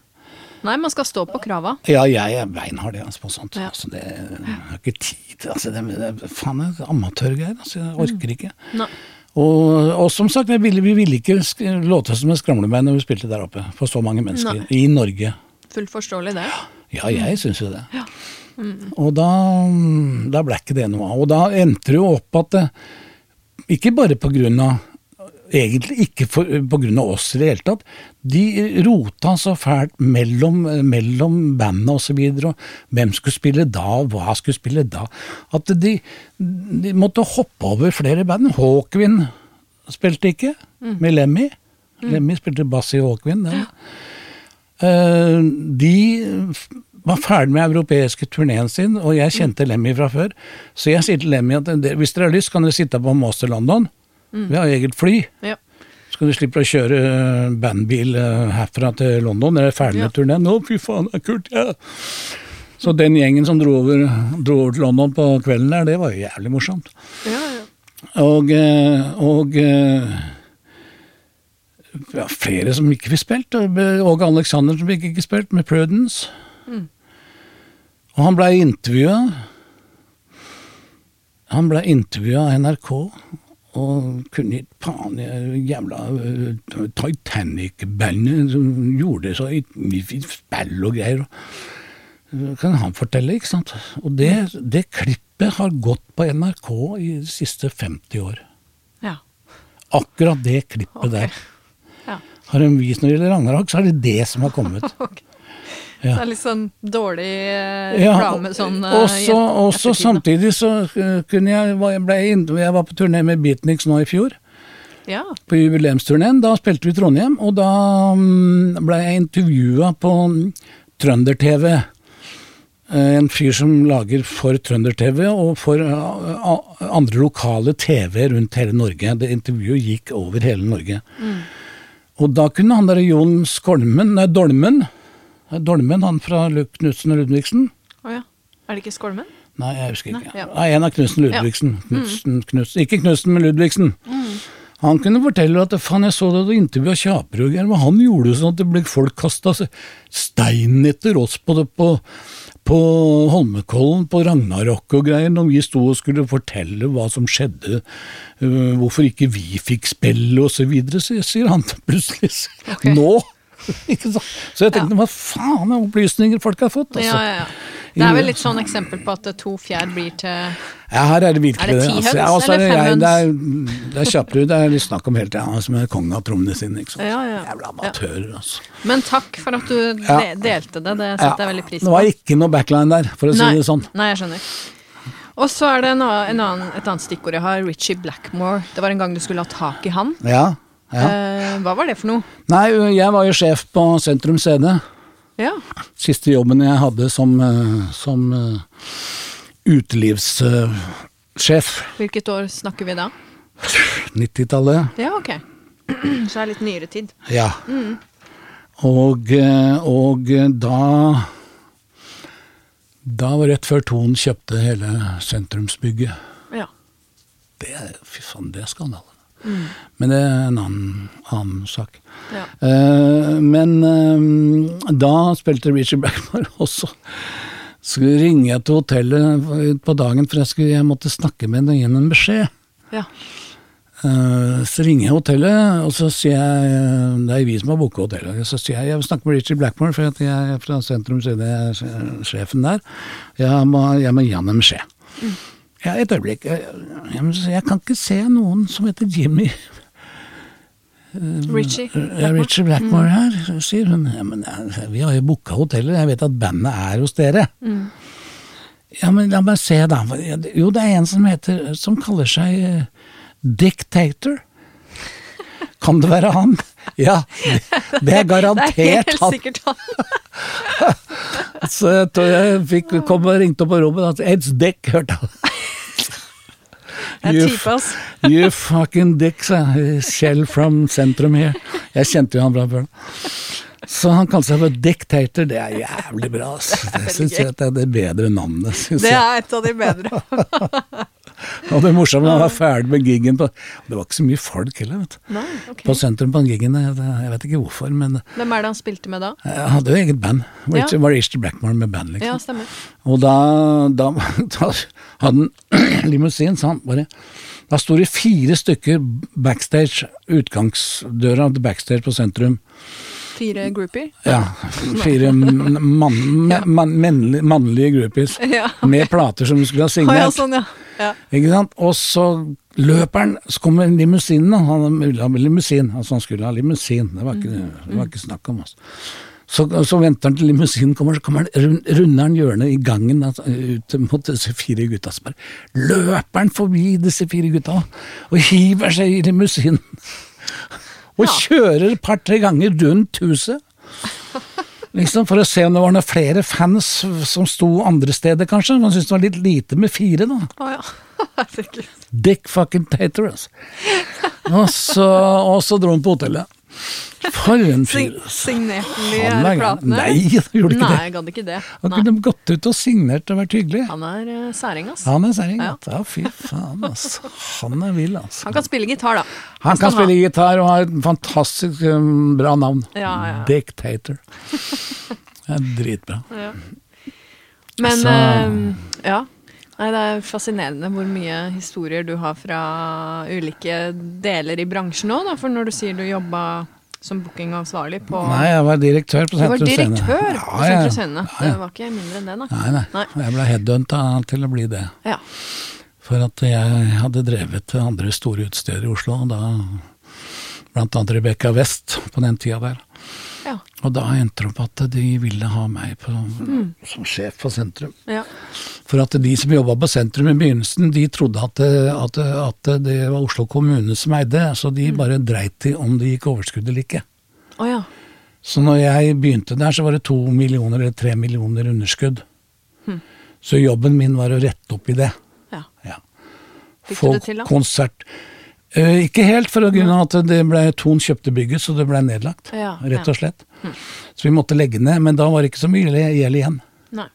[SPEAKER 1] Nei, man skal stå på krava.
[SPEAKER 2] Ja, jeg er beinhard altså, på sånt.
[SPEAKER 1] Ja.
[SPEAKER 2] Altså, det, jeg har ikke tid altså, det, det, Faen, det er amatørgreier. Altså, jeg orker ikke.
[SPEAKER 1] Nei.
[SPEAKER 2] Og, og som sagt, jeg ville, vi ville ikke låte som en skramlebein når vi spilte der oppe, for så mange mennesker.
[SPEAKER 1] Nei.
[SPEAKER 2] I Norge.
[SPEAKER 1] Fullt forståelig, det.
[SPEAKER 2] Ja, jeg syns jo det. Og da, da ble ikke det noe av. Og da endte det jo opp at det, ikke bare på grunn av Egentlig ikke for, på grunn av oss i det hele tatt. De rota så fælt mellom, mellom bandene osv. Og hvem skulle spille da, og hva skulle spille da. At de, de måtte hoppe over flere band. Hawkwind spilte ikke, med Lemmy. Lemmy spilte bass i Hawkwind. Ja. Eh, de var ferdig med europeiske turneen sin, og jeg kjente Lemmy fra før. Så jeg sier til Lemmy at hvis dere har lyst, kan dere sitte på Master London. Vi har eget fly.
[SPEAKER 1] Ja.
[SPEAKER 2] Så kan du slippe å kjøre eh, bandbil eh, herfra til London. Dere er ferdig med
[SPEAKER 1] Ja.
[SPEAKER 2] turneen. Å, fy faen, det er kult, ja. Så den gjengen som dro over, dro over til London på kvelden der, det var jo jævlig morsomt.
[SPEAKER 1] Ja, ja.
[SPEAKER 2] Og, eh, og ja, flere som ikke fikk spilt. Åge Alexander som fikk ikke spilt, med Prudence. Og han blei intervjua. Han blei intervjua av NRK, og kunne ikke faen jævla eh, Titanic-bandet som gjorde så mye spill og greier. Det kan han fortelle, ikke sant. Og det, det klippet har gått på NRK i de siste 50 år.
[SPEAKER 1] ja.
[SPEAKER 2] Akkurat det klippet
[SPEAKER 1] okay.
[SPEAKER 2] der.
[SPEAKER 1] Ja.
[SPEAKER 2] Har de vist når det gjelder Ragnarok, så er det det som har kommet.
[SPEAKER 1] Ok.
[SPEAKER 2] Ja.
[SPEAKER 1] Det er litt sånn dårlig eh,
[SPEAKER 2] Ja,
[SPEAKER 1] reklame sånn eh,
[SPEAKER 2] også, også samtidig så eh, kunne jeg jeg, ble, jeg var på turné med Beatniks nå i fjor,
[SPEAKER 1] Ja.
[SPEAKER 2] på jubileumsturneen. Da spilte vi i Trondheim, og da mm, ble jeg intervjua på mm, Trønder-TV. En fyr som lager for Trønder-TV og for andre lokale TV rundt hele Norge. Det intervjuet gikk over hele Norge. Og da kunne han derre Jon Skolmen, nei, Dolmen Dolmen, han fra Knutsen og Ludvigsen.
[SPEAKER 1] Å ja. Er det ikke Skolmen?
[SPEAKER 2] Nei, jeg husker ikke.
[SPEAKER 1] Nei, ja.
[SPEAKER 2] Nei, en av Knutsen Ludvigsen. Knutsen, Knutsen. Ikke Knutsen, men Ludvigsen. Han kunne fortelle at faen, jeg så det du intervjua Kjaperud, men han gjorde sånn at det ble folk kasta stein etter oss på, det, på, på Holmenkollen, på Ragnarok og greier, når vi sto og skulle fortelle hva som skjedde, øh, hvorfor ikke vi fikk spille og så videre, så sier han plutselig
[SPEAKER 1] okay.
[SPEAKER 2] nå! Så jeg tenkte hva faen er opplysninger folk har fått? Altså.
[SPEAKER 1] Ja, ja, ja. Det er vel litt sånn eksempel på at to fjær blir til
[SPEAKER 2] Ja, her er det virkelig
[SPEAKER 1] Er det ti
[SPEAKER 2] altså.
[SPEAKER 1] høns
[SPEAKER 2] Ja, og så er
[SPEAKER 1] eller fem
[SPEAKER 2] høns? Det er, det er det er litt snakk om hele tida, som er kongen av trommene sine. Ikke sant?
[SPEAKER 1] Ja, ja.
[SPEAKER 2] Jævla amatører, altså.
[SPEAKER 1] Men takk for at du de delte det, det setter jeg veldig pris på.
[SPEAKER 2] det var ikke noe backline der, for å si det sånn.
[SPEAKER 1] nei, jeg skjønner. Og så er det annen, en annen, et annet stikkord jeg har, Richie Blackmore. Det var en gang du skulle ha tak i han.
[SPEAKER 2] Ja, ja.
[SPEAKER 1] Eh, hva var det for noe?
[SPEAKER 2] Nei, jeg var jo sjef på Sentrum CD.
[SPEAKER 1] Ja.
[SPEAKER 2] Siste jobben jeg hadde som, eh, som eh, utelivssjef.
[SPEAKER 1] Hvilket år snakker vi da?
[SPEAKER 2] 90-tallet.
[SPEAKER 1] Ja, ok. Så det er litt nyere tid.
[SPEAKER 2] Ja. Og, eh, og da Da var rett før Thon kjøpte hele sentrumsbygget.
[SPEAKER 1] Ja.
[SPEAKER 2] Det, fy faen, det er skandale. Men det er en annen, annen sak.
[SPEAKER 1] ja.
[SPEAKER 2] Eh, men eh, da spilte Richard Blackmore også. Så ringer jeg til hotellet på dagen, for jeg, skulle, jeg måtte snakke med henne Gjennom en beskjed.
[SPEAKER 1] ja.
[SPEAKER 2] Eh, Så ringer jeg hotellet, og så sier jeg Det er vi som har booka hotellet. Så sier jeg jeg vil snakke med Richard Blackmore, for jeg er fra sentrum, så er det sjefen der. Jeg må, jeg må gi han en beskjed. Ja, et øyeblikk. Jeg, kan ikke se noen som heter Jimmy
[SPEAKER 1] Richie.
[SPEAKER 2] ja, Richie Blackmore her, sier hun. Ja, men eh, vi har jo booka hoteller, jeg vet at bandet er hos dere. Ja, men la meg se, da. Jo, det er en som heter Som kaller seg eh, Dictator. Kan det være han? Ja, det- er garantert han.
[SPEAKER 1] Det er helt sikkert han.
[SPEAKER 2] Så jeg tror jeg fikk, kom og ringte opp på rommet og sa It's Dick, hørte han. You. You fucking dick, sa jeg. Kjell from sentrum here. Jeg kjente jo han bra før. Så han kalte seg for Dictator. Det er jævlig bra, altså. Det syns jeg det er det bedre navnet, syns
[SPEAKER 1] Det er et av de bedre.
[SPEAKER 2] Og det morsomme, var ferdig med gigen på Det var ikke så mye folk heller, vet du.
[SPEAKER 1] Nei, ok.
[SPEAKER 2] På sentrum på gigen. Jeg vet ikke hvorfor, men
[SPEAKER 1] Hvem er det han spilte med da?
[SPEAKER 2] jeg hadde jo eget band. Var
[SPEAKER 1] Ja.
[SPEAKER 2] var Richard Blackmore med band, liksom.
[SPEAKER 1] Ja, stemmer.
[SPEAKER 2] Og da, da, da hadde han limousin, så han bare Da sto det fire stykker backstage, utgangsdøra til backstage på sentrum.
[SPEAKER 1] Fire groupier?
[SPEAKER 2] Ja, fire mann, man, man, mannlige, groupies
[SPEAKER 1] Ja.
[SPEAKER 2] med plater som du skulle ha
[SPEAKER 1] signert. ja,
[SPEAKER 2] signert.
[SPEAKER 1] sånn, ja. ja.
[SPEAKER 2] Ikke sant? Og så løper han, så kommer limousinen. Han ville ha limousin, altså han skulle ha limousin. Det var ikke, det var ikke snakk om, altså. Så, så venter han til limousinen kommer, så kommer han, runder han hjørnet i gangen altså, ut mot disse fire gutta. Så bare løper han forbi disse fire gutta og hiver seg i limousinen. Og
[SPEAKER 1] Ja.
[SPEAKER 2] kjører et par-tre ganger rundt huset. Liksom For å se om det var noen flere fans som sto andre steder, kanskje. Man syntes det var litt lite med fire, da.
[SPEAKER 1] Oh, ja.
[SPEAKER 2] Dick fucking Tater, altså. Og så, og så dro han på hotellet. For en fyr. altså.
[SPEAKER 1] signerte
[SPEAKER 2] er gæren.
[SPEAKER 1] platene?
[SPEAKER 2] Nei, han gjorde ikke
[SPEAKER 1] Nei,
[SPEAKER 2] det.
[SPEAKER 1] gadd ikke det.
[SPEAKER 2] Han kunne gått ut og signert og vært hyggelig.
[SPEAKER 1] Han er uh, særing, ass.
[SPEAKER 2] Han er særing.
[SPEAKER 1] Ja.
[SPEAKER 2] Ja. fy faen, altså. Han er vill, altså.
[SPEAKER 1] Han kan spille gitar, da.
[SPEAKER 2] Han kan spille gitar og har et fantastisk um, bra navn.
[SPEAKER 1] Ja, ja.
[SPEAKER 2] Dick Det er dritbra.
[SPEAKER 1] Ja. Men
[SPEAKER 2] altså,
[SPEAKER 1] uh, ja. Nei, det er fascinerende hvor mye historier du har fra ulike deler i bransjen nå, da. For når du sier du jobba som bookingansvarlig på
[SPEAKER 2] Nei, jeg var direktør på
[SPEAKER 1] Du var
[SPEAKER 2] Sentrum Scene.
[SPEAKER 1] direktør
[SPEAKER 2] Ja,
[SPEAKER 1] på
[SPEAKER 2] ja.
[SPEAKER 1] Sentrum Scene.
[SPEAKER 2] Ja, ja.
[SPEAKER 1] Det var ikke mindre enn det, da.
[SPEAKER 2] Nei, nei.
[SPEAKER 1] Nei.
[SPEAKER 2] Jeg ble headhunta til å bli det.
[SPEAKER 1] Ja.
[SPEAKER 2] For at jeg hadde drevet andre store utsteder i Oslo, da blant annet Rebekka West på den tida der.
[SPEAKER 1] Ja.
[SPEAKER 2] Og da endte det opp at de ville ha meg på,
[SPEAKER 1] Mm.
[SPEAKER 2] som sjef for sentrum.
[SPEAKER 1] ja.
[SPEAKER 2] For at de som jobba på sentrum i begynnelsen, de trodde at, at, at det var Oslo kommune som eide, så de
[SPEAKER 1] Mm.
[SPEAKER 2] bare dreit i om det gikk overskudd eller ikke.
[SPEAKER 1] Oh, ja.
[SPEAKER 2] Så når jeg begynte der, så var det to millioner eller tre millioner underskudd.
[SPEAKER 1] Mm.
[SPEAKER 2] Så jobben min var å rette opp i det.
[SPEAKER 1] ja.
[SPEAKER 2] Ja.
[SPEAKER 1] Fikk du det til, da?
[SPEAKER 2] Konsert. Eh, ikke helt, for grunn av at det ble Thon kjøpte bygget, så det ble nedlagt.
[SPEAKER 1] Ja,
[SPEAKER 2] rett og slett. Så vi måtte legge ned, men da var det ikke så mye gjeld igjen.
[SPEAKER 1] Nei.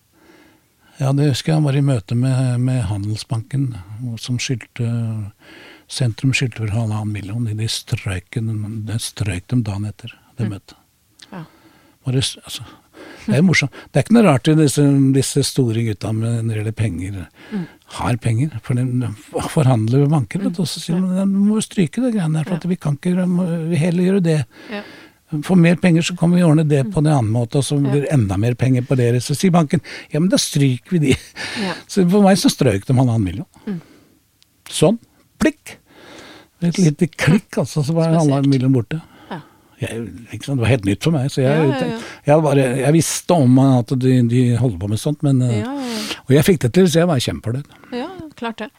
[SPEAKER 2] Ja, det husker jeg var i møte med, med Handelsbanken, som skyldte Sentrum skyldte vel halvannen million. De strøyk, de strøyk dem dagen etter det møtet.
[SPEAKER 1] Ja.
[SPEAKER 2] S- altså, det er morsomt. Det er ikke noe rart at disse, disse store gutta med når det gjelder penger, har penger. For de forhandler med banker, vet du, og så sier de at må stryke det greiene der, for at vi kan ikke må- vi heller gjøre det.
[SPEAKER 1] Ja.
[SPEAKER 2] For mer penger så kan vi ordne det på en annen måte, og så blir det enda mer penger på dere. Så sier banken ja, men da stryker vi de.
[SPEAKER 1] Ja.
[SPEAKER 2] Så for meg så strøk de halvannen million. Sånn. Plikk. Et lite klikk, altså, så var halvannen million borte. Jeg, det var helt nytt for meg, så jeg,
[SPEAKER 1] Ja, ja,
[SPEAKER 2] jeg, bare, jeg visste om at de, de holder på med sånt, men, eh, og jeg fikk det til, så jeg var kjempefornøyd.
[SPEAKER 1] ja. klart det.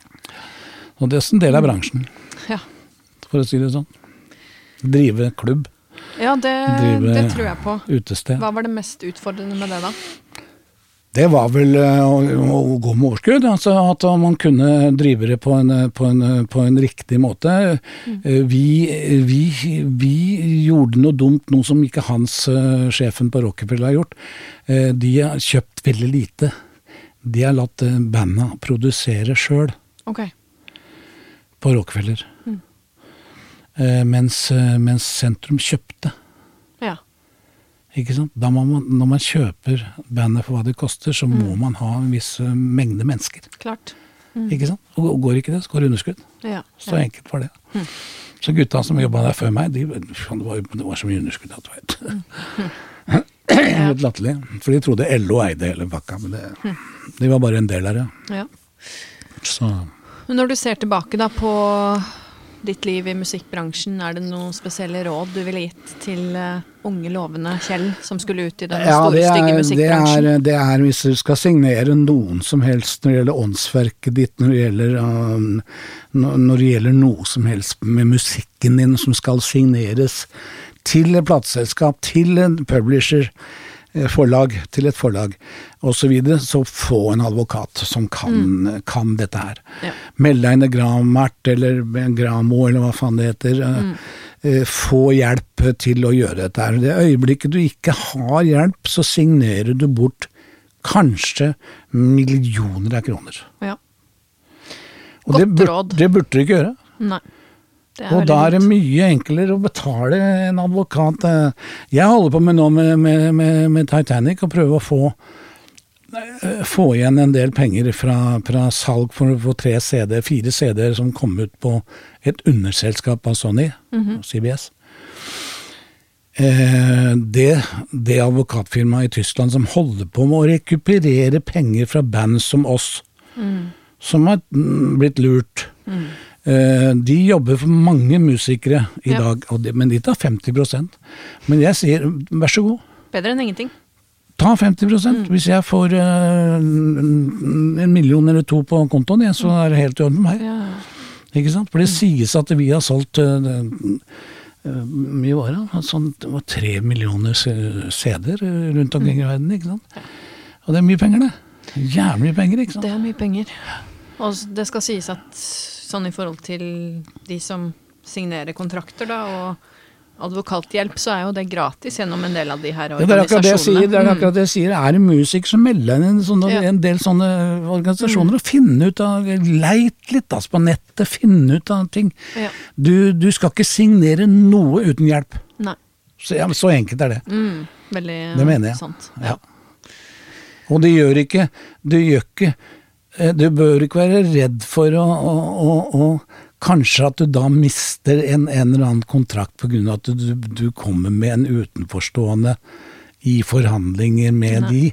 [SPEAKER 2] Og det er en del av bransjen,
[SPEAKER 1] Ja,
[SPEAKER 2] for å si det sånn. Drive klubb,
[SPEAKER 1] ja det,
[SPEAKER 2] Drive-
[SPEAKER 1] det tror jeg på.
[SPEAKER 2] utested.
[SPEAKER 1] Hva var det mest utfordrende med det, da?
[SPEAKER 2] Det var vel eh, å, å gå med overskudd, altså at man kunne drive det på en, på en, på en riktig måte. Mm. Vi, vi, vi gjorde noe dumt, noe som ikke Hans, eh, sjefen på Rockefeller, har gjort. De har kjøpt veldig lite. de har latt banda produsere sjøl
[SPEAKER 1] Okay.
[SPEAKER 2] på Rockefeller. Mm. mens, mens sentrum kjøpte.
[SPEAKER 1] Ja.
[SPEAKER 2] Ikke sant? Man, når man kjøper bandet for hva det koster, så må man ha en viss eh, mengde mennesker.
[SPEAKER 1] Klart.
[SPEAKER 2] Ikke sant? Og går ikke det, så går det underskudd.
[SPEAKER 1] Ja.
[SPEAKER 2] Så enkelt var det. Så gutta som jobba der før meg, de, det, var, det var så mye underskudd at du vet. Helt latterlig. For de trodde LO eide hele pakka, men det, de var bare en del av det.
[SPEAKER 1] ja.
[SPEAKER 2] Så
[SPEAKER 1] når du ser tilbake da på ditt liv i musikkbransjen, er det noen spesielle råd du ville gitt til eh, unge, lovende Kjell som skulle ut i den
[SPEAKER 2] Ja,
[SPEAKER 1] store, stygge
[SPEAKER 2] musikkbransjen? det, er, det er hvis du skal signere noen som helst når det gjelder åndsverket ditt, når det gjelder, um, når det gjelder noe som helst med musikken din som skal signeres til et plateselskap, til en publisher, eh, forlag, til et forlag osv., så, så få en advokat som kan, kan dette her.
[SPEAKER 1] Ja.
[SPEAKER 2] Meld deg inn i Gramart eller Gramo eller hva faen det heter. eh, eh, Få hjelp til å gjøre dette her. Det øyeblikket du ikke har hjelp, så signerer du bort kanskje millioner av kroner.
[SPEAKER 1] Ja.
[SPEAKER 2] Og
[SPEAKER 1] Godt
[SPEAKER 2] det, burde,
[SPEAKER 1] råd.
[SPEAKER 2] det burde du ikke gjøre.
[SPEAKER 1] Nei.
[SPEAKER 2] Og da er det mye enklere å betale en advokat. eh. Jeg holder på med nå med, med, med, med Titanic og prøver å få eh, få igjen en del penger fra, fra salg for få tre CD, fire CD-er som kom ut på et underselskap av Sony,
[SPEAKER 1] Mhm.
[SPEAKER 2] CBS. Eh, det, det advokatfirmaet i Tyskland som holder på med å rekuperere penger fra band som oss,
[SPEAKER 1] Mm.
[SPEAKER 2] som har mm, blitt lurt. Eh, de jobber for mange musikere i
[SPEAKER 1] Ja.
[SPEAKER 2] dag, de, men de tar 50% Men jeg sier vær så god,
[SPEAKER 1] Bedre enn ingenting.
[SPEAKER 2] Ta 50 Hvis jeg får eh, en million eller to på kontoen, igjen, så er det helt i orden med meg. Ikke sant? For det sies at vi har solgt uh, mye vare. Sånn, det var tre millioner CD-er rundt omkring i verden. ikke sant? Og det er mye penger, det. Jævlig mye penger, ikke sant.
[SPEAKER 1] Det er mye penger. Og det skal sies at sånn i forhold til de som signerer kontrakter, da, og advokathjelp, så er jo det gratis gjennom en del av de her
[SPEAKER 2] Ja, det er akkurat det jeg sier. Det er
[SPEAKER 1] Mm.
[SPEAKER 2] akkurat det jeg sier. Er det musiker, som melder inn en, sånne,
[SPEAKER 1] Ja.
[SPEAKER 2] en del sånne organisasjoner og finne ut av Leit litt altså, på nettet, finne ut av ting.
[SPEAKER 1] Ja.
[SPEAKER 2] Du, du skal ikke signere noe uten hjelp.
[SPEAKER 1] Nei.
[SPEAKER 2] Så, ja, så enkelt er det.
[SPEAKER 1] Mm. Veldig
[SPEAKER 2] Det mener jeg.
[SPEAKER 1] sant.
[SPEAKER 2] Ja. Og det gjør ikke Du gjør ikke eh, Du bør ikke være redd for å, å, å, å Kanskje at du da mister en, en eller annen kontrakt av at du, du kommer med en utenforstående i forhandlinger med
[SPEAKER 1] Nei.
[SPEAKER 2] de.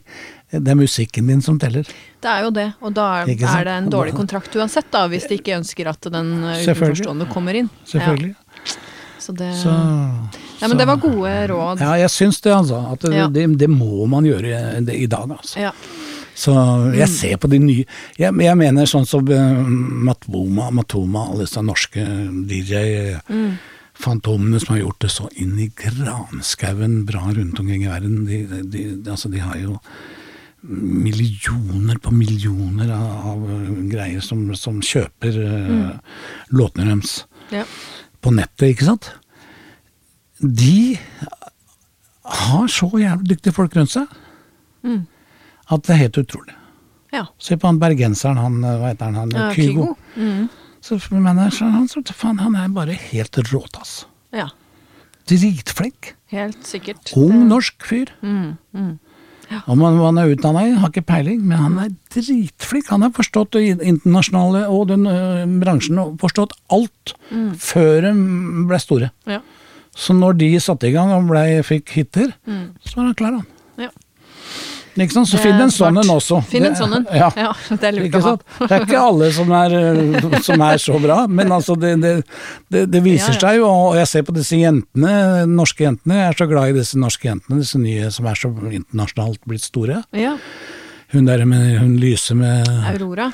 [SPEAKER 2] Det er musikken din som teller.
[SPEAKER 1] Det er jo det, og da er, er det en dårlig kontrakt uansett, da, hvis de ikke ønsker at den uh, utenforstående kommer inn.
[SPEAKER 2] Selvfølgelig.
[SPEAKER 1] Ja, så det,
[SPEAKER 2] Så,
[SPEAKER 1] ja, men det var gode råd.
[SPEAKER 2] ja, jeg syns det, altså. At det,
[SPEAKER 1] Ja.
[SPEAKER 2] det, det må man gjøre i dag, altså.
[SPEAKER 1] Ja.
[SPEAKER 2] Så jeg ser på de nye Jeg, jeg mener sånn som uh, Matoma, Matoma, alle disse norske DJ Fantomene som har gjort det så inn i granskauen bra rundt omkring i verden. De, de, de, altså de har jo millioner på millioner av, av greier som, som kjøper uh, låtene deres
[SPEAKER 1] Ja.
[SPEAKER 2] på nettet, ikke sant? De har så jævlig dyktige folk rundt seg
[SPEAKER 1] Mm.
[SPEAKER 2] At det er helt utrolig.
[SPEAKER 1] ja.
[SPEAKER 2] Se på han bergenseren, han, eh, hva heter han, han
[SPEAKER 1] ja
[SPEAKER 2] Kygo.
[SPEAKER 1] Kygo. Mm.
[SPEAKER 2] Så manageren hans, faen, han er bare helt råtass.
[SPEAKER 1] Ja,
[SPEAKER 2] Dritflink.
[SPEAKER 1] helt sikkert.
[SPEAKER 2] Ung norsk fyr.
[SPEAKER 1] Mm, mm.
[SPEAKER 2] Om han, han er utdanna i, har ikke peiling, men han er dritflink. Han har forstått det internasjonale og den ø, bransjen, og forstått alt før de ble store.
[SPEAKER 1] Ja.
[SPEAKER 2] Så når de satte i gang og ble, fikk hiter,
[SPEAKER 1] Mm.
[SPEAKER 2] så var han klar, han. Ikke sant? Så finn en sånn en også.
[SPEAKER 1] Finn en sånn en.
[SPEAKER 2] Ja.
[SPEAKER 1] Ja, det er lurt
[SPEAKER 2] Ikke
[SPEAKER 1] å ha.
[SPEAKER 2] sant? Det er ikke alle som er, øh, som er så bra, men altså det, det, det, det viser
[SPEAKER 1] Ja, ja.
[SPEAKER 2] seg jo, og jeg ser på disse jentene, norske jentene, jeg er så glad i disse norske jentene, disse nye som er så internasjonalt blitt store.
[SPEAKER 1] Ja.
[SPEAKER 2] Hun der med, hun lyser med
[SPEAKER 1] Aurora.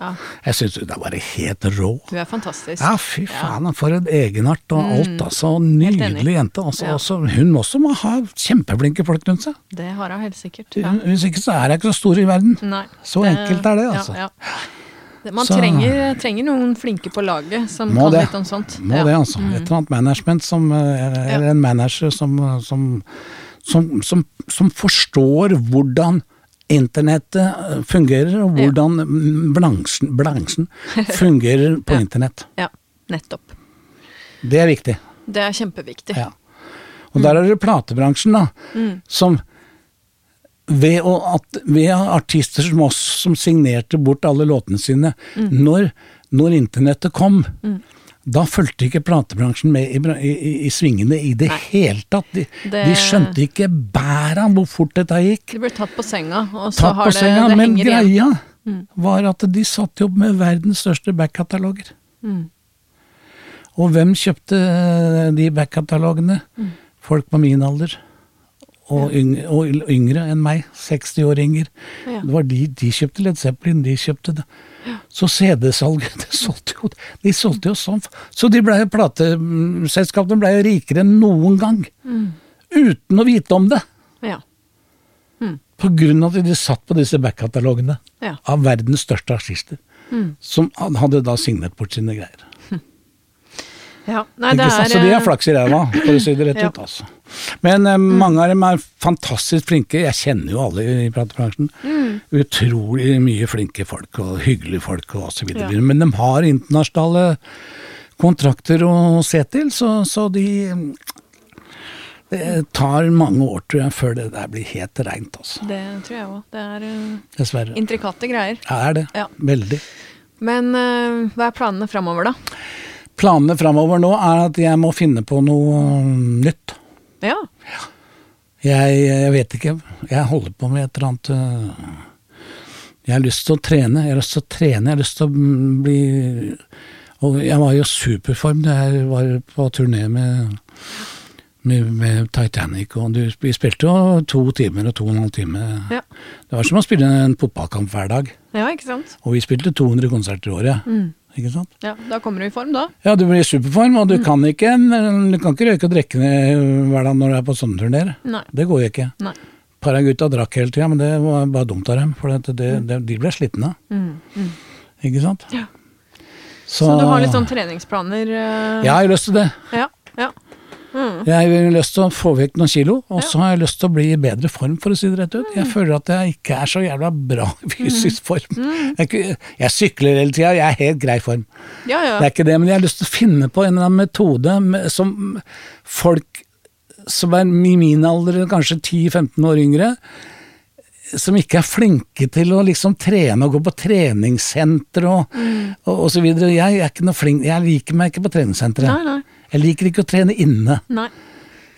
[SPEAKER 1] Ja,
[SPEAKER 2] Jeg syns hun er bare helt rå.
[SPEAKER 1] du er fantastisk.
[SPEAKER 2] Ja, fy faen, for en egenart og alt, altså.
[SPEAKER 1] Mm. Helt.
[SPEAKER 2] Nydelig jente. Altså,
[SPEAKER 1] Ja.
[SPEAKER 2] altså, hun også må ha kjempeflinke folk rundt seg.
[SPEAKER 1] Det har hun helt sikkert. Ja.
[SPEAKER 2] Hvis ikke så er jeg ikke så stor i verden.
[SPEAKER 1] Nei.
[SPEAKER 2] Så enkelt er det, altså.
[SPEAKER 1] Ja, ja. Man trenger, trenger noen flinke på laget som kan
[SPEAKER 2] det.
[SPEAKER 1] litt om sånt.
[SPEAKER 2] Må
[SPEAKER 1] Ja.
[SPEAKER 2] det, altså. Et eller annet management som Eller Eller en manager som, som, som, som, som forstår hvordan internettet eh, fungerer, og hvordan mm, bransjen, bransjen fungerer på
[SPEAKER 1] Ja.
[SPEAKER 2] internett.
[SPEAKER 1] Ja, nettopp.
[SPEAKER 2] Det er viktig.
[SPEAKER 1] Det er kjempeviktig.
[SPEAKER 2] Ja. Og der er det platebransjen, da, som ved, at, ved artister som oss som signerte bort alle låtene sine, når, når internettet kom, da fulgte ikke platebransjen med i, i, i, svingene i det
[SPEAKER 1] Nei.
[SPEAKER 2] hele tatt. De,
[SPEAKER 1] Det-
[SPEAKER 2] de skjønte ikke bæret av hvor fort dette gikk.
[SPEAKER 1] De ble tatt på senga, og så
[SPEAKER 2] Tatt
[SPEAKER 1] har
[SPEAKER 2] på
[SPEAKER 1] det,
[SPEAKER 2] senga,
[SPEAKER 1] det
[SPEAKER 2] men
[SPEAKER 1] greia igjen.
[SPEAKER 2] greia var at de satt jo med verdens største backkataloger.
[SPEAKER 1] Mm.
[SPEAKER 2] Og hvem kjøpte eh, de backkatalogene?
[SPEAKER 1] Mm.
[SPEAKER 2] Folk på min alder. Og, yngre, og yngre enn meg. 60-åringer.
[SPEAKER 1] Ja.
[SPEAKER 2] Det var de, de kjøpte Led Zeppelin, de kjøpte det. Så CD-salget, det solgte jo De solgte jo sånn. Så de ble, plateselskapene ble jo rikere enn noen gang.
[SPEAKER 1] Mm.
[SPEAKER 2] Uten å vite om det.
[SPEAKER 1] Ja.
[SPEAKER 2] På grunn av at de satt på disse backkatalogene
[SPEAKER 1] Ja.
[SPEAKER 2] av verdens største artister.
[SPEAKER 1] Mm.
[SPEAKER 2] Som hadde da signert bort sine greier.
[SPEAKER 1] Ja. Nei, det er
[SPEAKER 2] Så de
[SPEAKER 1] eh,
[SPEAKER 2] har flaks i ræva, for å si det rett
[SPEAKER 1] Ja.
[SPEAKER 2] ut. altså. Men eh, mange av dem er fantastisk flinke. Jeg kjenner jo alle i platebransjen.
[SPEAKER 1] Mm.
[SPEAKER 2] Utrolig mye flinke folk og hyggelige folk og så videre.
[SPEAKER 1] Ja.
[SPEAKER 2] Men de har internasjonale kontrakter å se til, så, så de Det tar mange år, tror jeg, før det der blir helt reint, altså.
[SPEAKER 1] Det tror jeg òg. Det er uh,
[SPEAKER 2] Dessverre.
[SPEAKER 1] intrikate greier.
[SPEAKER 2] Ja, det er det.
[SPEAKER 1] Ja.
[SPEAKER 2] Veldig.
[SPEAKER 1] Men uh, hva er planene framover, da?
[SPEAKER 2] Planene framover nå er at jeg må finne på noe nytt.
[SPEAKER 1] Ja.
[SPEAKER 2] Jeg, jeg vet ikke. Jeg holder på med et eller annet øh, Jeg har lyst til å trene. Jeg har lyst til å trene, jeg har lyst til å mm, bli Og jeg var jo i superform da jeg var på turné med, med, med Titanic, og du, vi spilte jo to timer og to og en halv time.
[SPEAKER 1] Ja.
[SPEAKER 2] Det var som å spille en fotballkamp hver dag.
[SPEAKER 1] ja, ikke sant?
[SPEAKER 2] Og vi spilte 200 konserter i året. Ikke sant?
[SPEAKER 1] Ja, Da kommer du i form, da.
[SPEAKER 2] Ja, du blir i superform, og du kan ikke Du kan ikke røyke og drikke hver dag når du er på sånne turneer. Det går jo ikke.
[SPEAKER 1] Nei.
[SPEAKER 2] par av gutta drakk hele tida, men det var bare dumt av dem. For det, det, det, de ble slitne.
[SPEAKER 1] Mm, mm.
[SPEAKER 2] Ikke sant?
[SPEAKER 1] Ja.
[SPEAKER 2] Så,
[SPEAKER 1] Så du har litt sånn treningsplaner? eh,
[SPEAKER 2] Ja, jeg har lyst til det.
[SPEAKER 1] Ja. ja. Mm.
[SPEAKER 2] Jeg har lyst til å få vekk noen kilo, og så har jeg lyst til å bli i bedre form, for å si det rett ut. Jeg føler at jeg ikke er så jævla bra i fysisk form. Jeg, er jeg sykler hele tida, jeg er helt grei form.
[SPEAKER 1] ja, ja.
[SPEAKER 2] Det er ikke det, men jeg har lyst til å finne på en eller annen metode som folk som er i min alder, kanskje 10-15 år yngre, som ikke er flinke til å liksom trene og gå på treningssenter og, og, og så videre. Jeg er ikke noe flink, jeg liker meg ikke på treningssenteret.
[SPEAKER 1] Nei, nei.
[SPEAKER 2] Jeg liker ikke å trene inne,
[SPEAKER 1] Nei.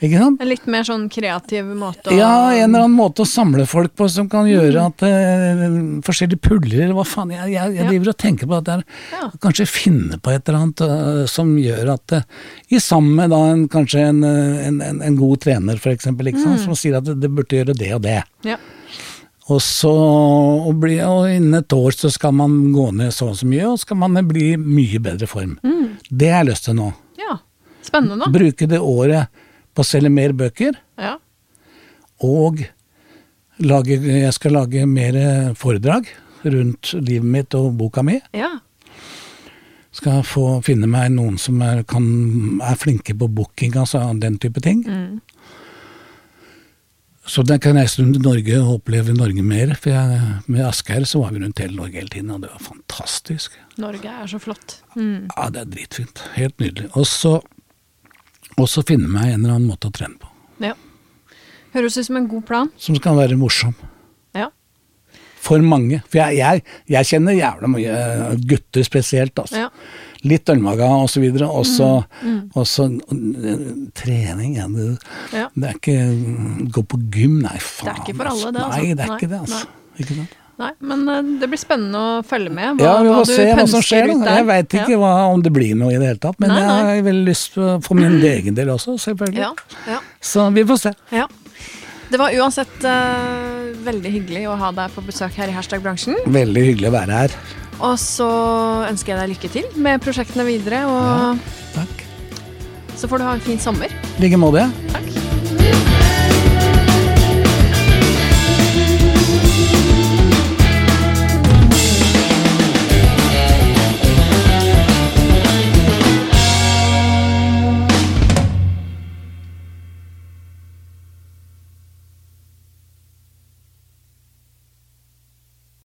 [SPEAKER 2] ikke sant?
[SPEAKER 1] En litt mer sånn kreativ måte å
[SPEAKER 2] Ja, en eller annen måte å samle folk på som kan gjøre at eh, forskjellige puller eller hva faen. Jeg, jeg, jeg driver og tenker på at er
[SPEAKER 1] Ja.
[SPEAKER 2] Kanskje finne på et eller annet uh, som gjør at uh, I sammen med da en, kanskje en, eh, en, en, god trener, for eksempel, ikke sant, som sier at det, burde gjøre det og det.
[SPEAKER 1] Ja.
[SPEAKER 2] Og så og bli, og innen et år så skal man gå ned så og så mye, og skal man bli mye bedre form. Det har jeg lyst til nå.
[SPEAKER 1] ja. Spennende.
[SPEAKER 2] Bruke det året på å selge mer bøker.
[SPEAKER 1] Ja.
[SPEAKER 2] Og lage, jeg skal lage mer foredrag rundt livet mitt og boka mi.
[SPEAKER 1] ja.
[SPEAKER 2] Skal få finne meg noen som er, kan, er flinke på booking, altså den type ting. Så da kan jeg reise rundt i Norge og oppleve Norge mer. For jeg, med Asgeir så var vi rundt hele Norge hele tiden, og det var fantastisk.
[SPEAKER 1] Norge er så flott. Mm.
[SPEAKER 2] Ja, det er dritfint. Helt nydelig. Og så, og så finne meg en eller annen måte å trene på.
[SPEAKER 1] Ja. Høres ut som en god plan.
[SPEAKER 2] Som skal være morsom.
[SPEAKER 1] Ja.
[SPEAKER 2] For mange. For jeg, jeg, jeg kjenner jævla mye eh, gutter spesielt, altså.
[SPEAKER 1] Ja.
[SPEAKER 2] Litt ølmaga og så videre. Og så mm. så, eh, trening ja, det, er ikke mm, Gå på gym, nei faen.
[SPEAKER 1] Det er ikke for alle, det,
[SPEAKER 2] altså.
[SPEAKER 1] altså.
[SPEAKER 2] Nei, det er
[SPEAKER 1] Nei,
[SPEAKER 2] ikke det, altså. Ikke sant?
[SPEAKER 1] Nei, men eh, det blir spennende å følge med. Hva,
[SPEAKER 2] Ja, vi får se hva som skjer. Jeg veit ikke
[SPEAKER 1] Ja.
[SPEAKER 2] hva, om det blir noe i det hele tatt, men
[SPEAKER 1] Nei, nei.
[SPEAKER 2] jeg har veldig lyst for min egen del også, selvfølgelig.
[SPEAKER 1] Ja, ja,
[SPEAKER 2] Så vi får se.
[SPEAKER 1] ja. Det var uansett uh, veldig hyggelig å ha deg på besøk her i Hashtag bransjen.
[SPEAKER 2] Veldig hyggelig å være her.
[SPEAKER 1] Og så ønsker jeg deg lykke til med prosjektene videre, og
[SPEAKER 2] Takk.
[SPEAKER 1] så får du ha en fin sommer.
[SPEAKER 2] I like måte.
[SPEAKER 1] Takk.